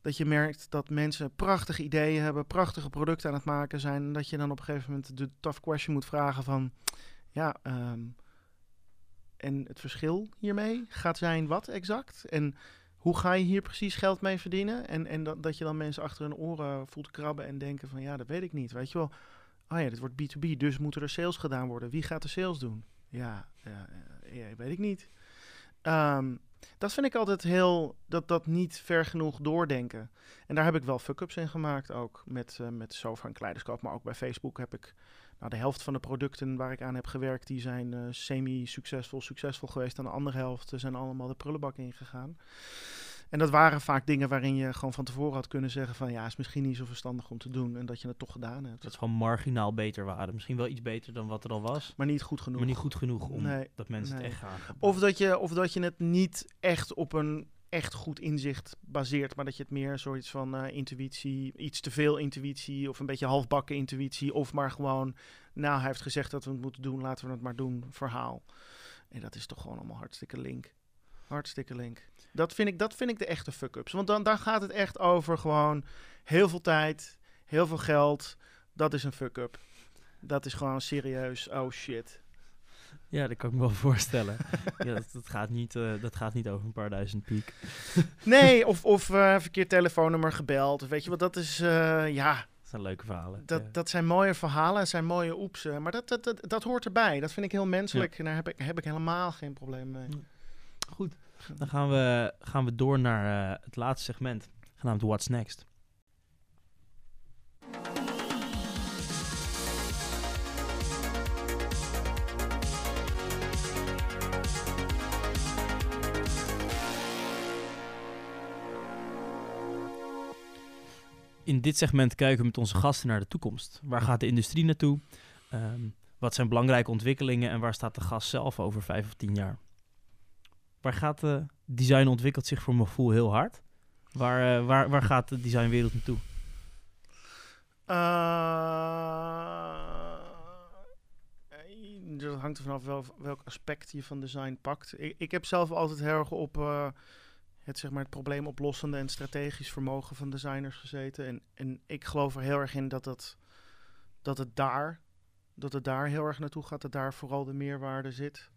Speaker 2: Dat je merkt dat mensen prachtige ideeën hebben, prachtige producten aan het maken zijn. En dat je dan op een gegeven moment de tough question moet vragen van... Ja, ehm, en het verschil hiermee gaat zijn wat exact? En hoe ga je hier precies geld mee verdienen? En, en dat, dat je dan mensen achter hun oren voelt krabben en denken van... Ja, dat weet ik niet, weet je wel. Oh ja, dit wordt B2B, dus moeten er sales gedaan worden. Wie gaat de sales doen? Ja, ja, weet ik niet. Um, dat vind ik altijd heel, dat, dat niet ver genoeg doordenken. En daar heb ik wel fuck-ups in gemaakt ook. Met, uh, met en Kleiderskoop, maar ook bij Facebook heb ik... Nou, de helft van de producten waar ik aan heb gewerkt, die zijn uh, semi-succesvol, succesvol geweest. En de andere helft zijn allemaal de prullenbak ingegaan. En dat waren vaak dingen waarin je gewoon van tevoren had kunnen zeggen van ja, is misschien niet zo verstandig om te doen en dat je het toch gedaan hebt.
Speaker 1: Dat is gewoon marginaal beter waren. Misschien wel iets beter dan wat er al was.
Speaker 2: Maar niet goed genoeg.
Speaker 1: Maar niet goed genoeg om dat mensen het echt gaan.
Speaker 2: Of dat, je, of dat je het niet echt op een echt goed inzicht baseert, maar dat je het meer zoiets van uh, intuïtie, iets te veel intuïtie of een beetje halfbakken intuïtie of maar gewoon, nou hij heeft gezegd dat we het moeten doen, laten we het maar doen, verhaal. En dat is toch gewoon allemaal hartstikke link. Hartstikke link. Dat vind ik, dat vind ik de echte fuck-ups. Want dan, dan gaat het echt over gewoon heel veel tijd, heel veel geld. Dat is een fuck-up. Dat is gewoon serieus. Oh shit.
Speaker 1: Ja, dat kan ik me wel voorstellen. ja, dat, dat, gaat niet, uh, dat gaat niet over een paar duizend piek.
Speaker 2: nee, of, of uh, verkeerd telefoonnummer gebeld. Weet je wat, dat is, uh, ja...
Speaker 1: Dat zijn leuke verhalen.
Speaker 2: Dat, ja. dat zijn mooie verhalen, dat zijn mooie oepsen. Maar dat, dat, dat, dat hoort erbij. Dat vind ik heel menselijk. Ja. En daar heb ik, heb ik helemaal geen probleem mee.
Speaker 1: Goed. Dan gaan we, gaan we door naar het laatste segment, genaamd What's Next. In dit segment kijken we met onze gasten naar de toekomst. Waar gaat de industrie naartoe? Um, wat zijn belangrijke ontwikkelingen en waar staat de gast zelf over vijf of tien jaar? Waar gaat de design ontwikkelt zich voor mijn gevoel heel hard? Waar, uh, waar, waar gaat de designwereld naartoe?
Speaker 2: Uh, dat hangt er vanaf wel, welk aspect je van design pakt. Ik, ik heb zelf altijd heel erg op het, zeg maar, het probleemoplossende en strategisch vermogen van designers gezeten. En, en ik geloof er heel erg in dat het, dat het daar dat het daar heel erg naartoe gaat, dat daar vooral de meerwaarde zit.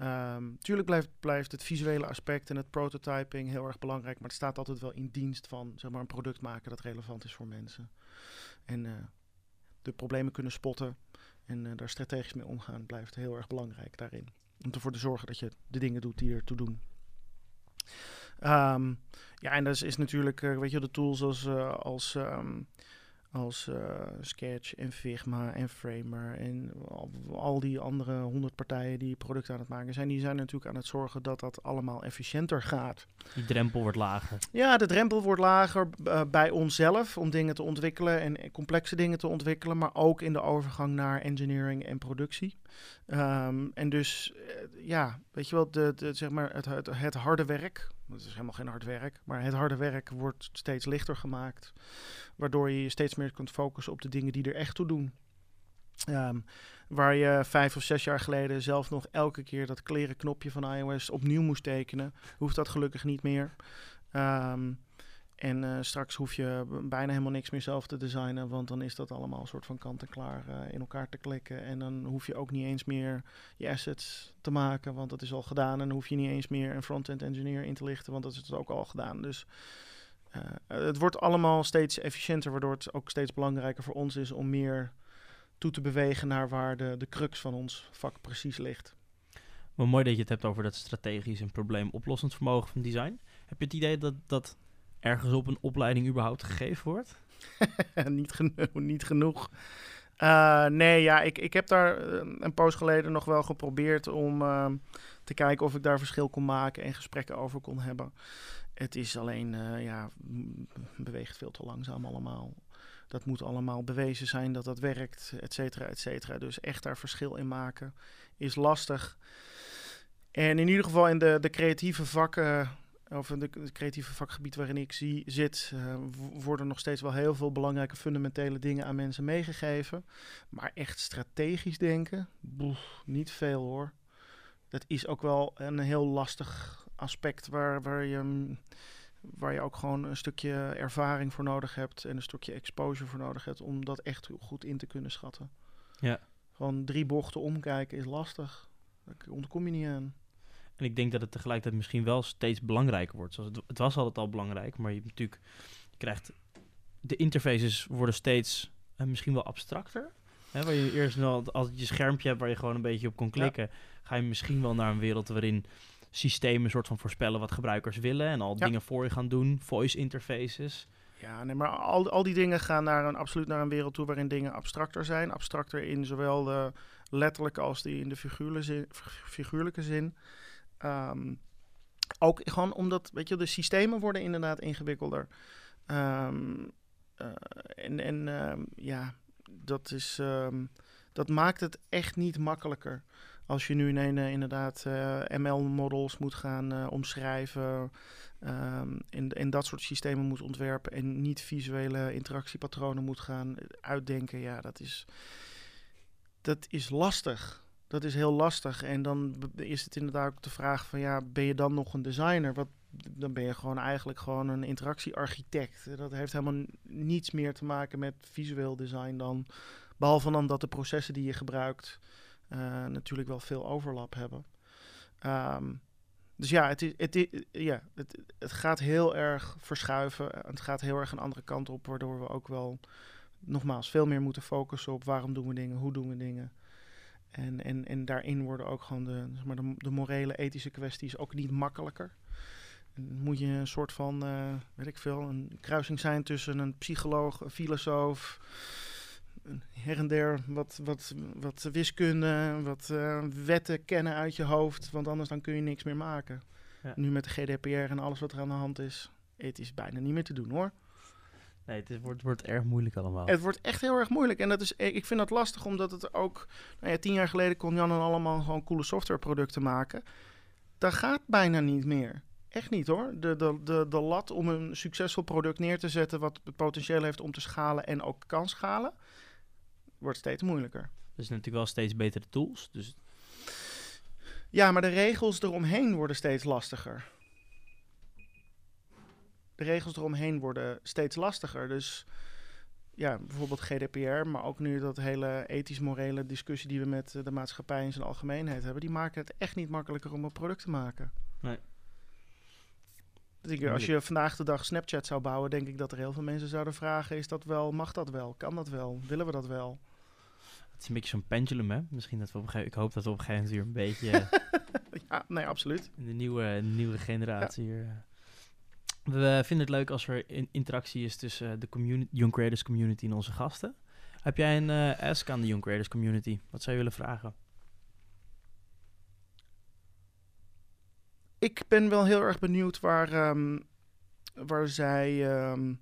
Speaker 2: Um, tuurlijk blijft, blijft het visuele aspect en het prototyping heel erg belangrijk, maar het staat altijd wel in dienst van zeg maar, een product maken dat relevant is voor mensen. En uh, de problemen kunnen spotten en uh, daar strategisch mee omgaan blijft heel erg belangrijk daarin. Om ervoor te zorgen dat je de dingen doet die ertoe doen. Um, ja, en dat is, is natuurlijk, uh, weet je, de tools als, als um, als uh, Sketch en Figma en Framer en al, al, die andere honderd partijen die producten aan het maken zijn, die zijn natuurlijk aan het zorgen dat dat allemaal efficiënter gaat.
Speaker 1: Die drempel wordt lager.
Speaker 2: Ja, de drempel wordt lager bij onszelf om dingen te ontwikkelen en, complexe dingen te ontwikkelen, maar ook in de overgang naar engineering en productie. Um, en dus, ja, weet je wel, de, de, zeg maar het, het, het harde werk, dat is helemaal geen hard werk, maar het harde werk wordt steeds lichter gemaakt. Waardoor je je steeds meer kunt focussen op de dingen die er echt toe doen. Um, waar je vijf of zes jaar geleden zelf nog elke keer dat kleren knopje van iOS opnieuw moest tekenen, hoeft dat gelukkig niet meer. Um, en uh, straks hoef je bijna helemaal niks meer zelf te designen, want dan is dat allemaal een soort van kant-en-klaar uh, in elkaar te klikken. En dan hoef je ook niet eens meer je assets te maken, want dat is al gedaan. En dan hoef je niet eens meer een front-end engineer in te lichten, want dat is ook al gedaan. Dus uh, het wordt allemaal steeds efficiënter, waardoor het ook steeds belangrijker voor ons is om meer toe te bewegen naar waar de, de crux van ons vak precies ligt.
Speaker 1: Maar mooi dat je het hebt over dat strategisch en probleemoplossend vermogen van design. Heb je het idee dat dat ergens op een opleiding überhaupt gegeven wordt?
Speaker 2: niet, genoeg, niet genoeg. Uh, nee, ja, ik, ik heb daar een poos geleden nog wel geprobeerd om uh, te kijken of ik daar verschil kon maken en gesprekken over kon hebben. Het is alleen, uh, ja, beweegt veel te langzaam allemaal. Dat moet allemaal bewezen zijn dat dat werkt, et cetera, et cetera. Dus echt daar verschil in maken is lastig. En in ieder geval in de, de creatieve vakken of in het creatieve vakgebied waarin ik zie, zit, uh, worden nog steeds wel heel veel belangrijke fundamentele dingen aan mensen meegegeven. Maar echt strategisch denken, boef, niet veel hoor. Dat is ook wel een heel lastig aspect waar, waar je waar je ook gewoon een stukje ervaring voor nodig hebt en een stukje exposure voor nodig hebt om dat echt goed in te kunnen schatten.
Speaker 1: Ja.
Speaker 2: Gewoon drie bochten omkijken is lastig. Daar ontkom je niet aan.
Speaker 1: En ik denk dat het tegelijkertijd misschien wel steeds belangrijker wordt. Zoals het, het was altijd al belangrijk, maar je, hebt natuurlijk, je krijgt de interfaces worden steeds uh, misschien wel abstracter. Hè, waar je eerst wel altijd je schermpje hebt waar je gewoon een beetje op kon klikken, ga je misschien wel naar een wereld waarin systemen een soort van voorspellen wat gebruikers willen en al
Speaker 2: Ja.
Speaker 1: dingen voor je gaan doen, voice interfaces.
Speaker 2: Ja, nee, maar al, al die dingen gaan naar een, absoluut naar een wereld toe waarin dingen abstracter zijn. Abstracter in zowel de letterlijke als die in de figuurlijke zin. Figuurlijke zin. Ehm, ook gewoon omdat, weet je, de systemen worden inderdaad ingewikkelder. Ehm, eh, en en ehm, ja, dat, is, dat maakt het echt niet makkelijker. Als je nu in, eh, inderdaad eh, ML-models moet gaan omschrijven um, en, en dat soort systemen moet ontwerpen en niet visuele interactiepatronen moet gaan uitdenken, ja, dat is, dat is lastig. Dat is heel lastig. En dan is het inderdaad ook de vraag van, ja, ben je dan nog een designer? Wat, dan ben je gewoon eigenlijk gewoon een interactiearchitect. Dat heeft helemaal niets meer te maken met visueel design dan, behalve dan dat de processen die je gebruikt uh, natuurlijk wel veel overlap hebben. Um, dus ja, het, is, het, is, ja het, het, gaat heel erg verschuiven. Het gaat heel erg een andere kant op, waardoor we ook wel nogmaals veel meer moeten focussen op waarom doen we dingen, hoe doen we dingen. En, en, en daarin worden ook gewoon de, zeg maar de, de morele, ethische kwesties ook niet makkelijker. En moet je een soort van, uh, weet ik veel, een kruising zijn tussen een psycholoog, een filosoof, her en der wat, wat, wat wiskunde, wat uh, wetten kennen uit je hoofd. Want anders dan kun je niks meer maken. Ja. Nu met de GDPR en alles wat er aan de hand is. Het is bijna niet meer te doen hoor.
Speaker 1: Nee, het is, wordt, wordt erg moeilijk allemaal.
Speaker 2: Het wordt echt heel erg moeilijk. En dat is, ik vind dat lastig omdat het ook... Nou ja, tien jaar geleden kon Jan en allemaal gewoon coole softwareproducten maken. Dat gaat bijna niet meer. Echt niet hoor. De, de, de, de lat om een succesvol product neer te zetten... wat het potentieel heeft om te schalen en ook kan schalen wordt steeds moeilijker.
Speaker 1: Er zijn natuurlijk wel steeds betere tools. Dus...
Speaker 2: Ja, maar de regels eromheen worden steeds lastiger. De regels eromheen worden steeds lastiger. Dus ja, bijvoorbeeld GDPR, maar ook nu dat hele ethisch-morele discussie die we met de maatschappij in zijn algemeenheid hebben, die maken het echt niet makkelijker om een product te maken.
Speaker 1: Nee.
Speaker 2: Dus als je vandaag de dag Snapchat zou bouwen, denk ik dat er heel veel mensen zouden vragen: is dat wel, mag dat wel, kan dat wel, willen we dat wel?
Speaker 1: Het is een beetje zo'n pendulum, hè? Misschien dat we op een gegeven ik hoop dat we op een gegeven moment weer een beetje.
Speaker 2: ja, nee, absoluut.
Speaker 1: In de nieuwe, nieuwe generatie ja. hier. Eh. We vinden het leuk als er in interactie is tussen de community, Young Creators community en onze gasten. Heb jij een uh, ask aan de Young Creators community? Wat zou je willen vragen?
Speaker 2: Ik ben wel heel erg benieuwd waar, um, waar zij um,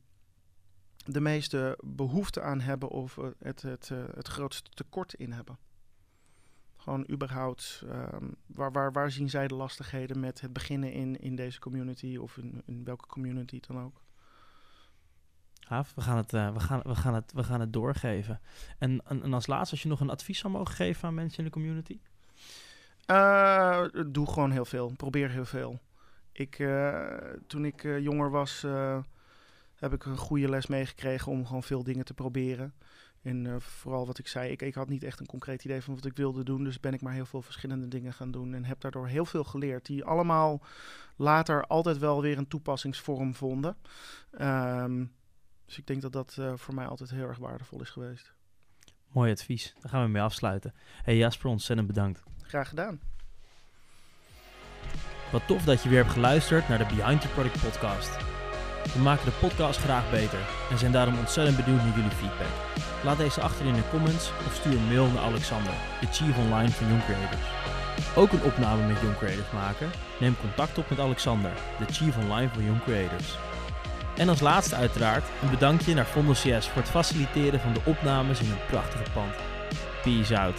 Speaker 2: de meeste behoefte aan hebben of het, het, uh, het grootste tekort in hebben. Gewoon überhaupt, um, waar, waar, waar zien zij de lastigheden met het beginnen in, in deze community of in, in welke community dan ook?
Speaker 1: Haaf, we gaan het, uh, we gaan, we gaan het, we gaan het doorgeven. En, en, en als laatste, als je nog een advies zou mogen geven aan mensen in de community?
Speaker 2: Uh, doe gewoon heel veel. Probeer heel veel. Ik, uh, toen ik jonger was, heb ik een goede les meegekregen om gewoon veel dingen te proberen. En vooral wat ik zei, ik, ik had niet echt een concreet idee van wat ik wilde doen. Dus ben ik maar heel veel verschillende dingen gaan doen. En heb daardoor heel veel geleerd. Die allemaal later altijd wel weer een toepassingsvorm vonden. Um, dus ik denk dat dat voor mij altijd heel erg waardevol is geweest.
Speaker 1: Mooi advies. Daar gaan we mee afsluiten. Hey Jasper, ontzettend bedankt.
Speaker 2: Graag gedaan.
Speaker 1: Wat tof dat je weer hebt geluisterd naar de Behind the Product podcast. We maken de podcast graag beter en zijn daarom ontzettend benieuwd naar jullie feedback. Laat deze achter in de comments of stuur een mail naar Alexander, de Chief Online van Young Creators. Ook een opname met Young Creators maken? Neem contact op met Alexander, de Chief Online van Young Creators. En als laatste uiteraard een bedankje naar Fondo CS voor het faciliteren van de opnames in een prachtige pand. Peace out.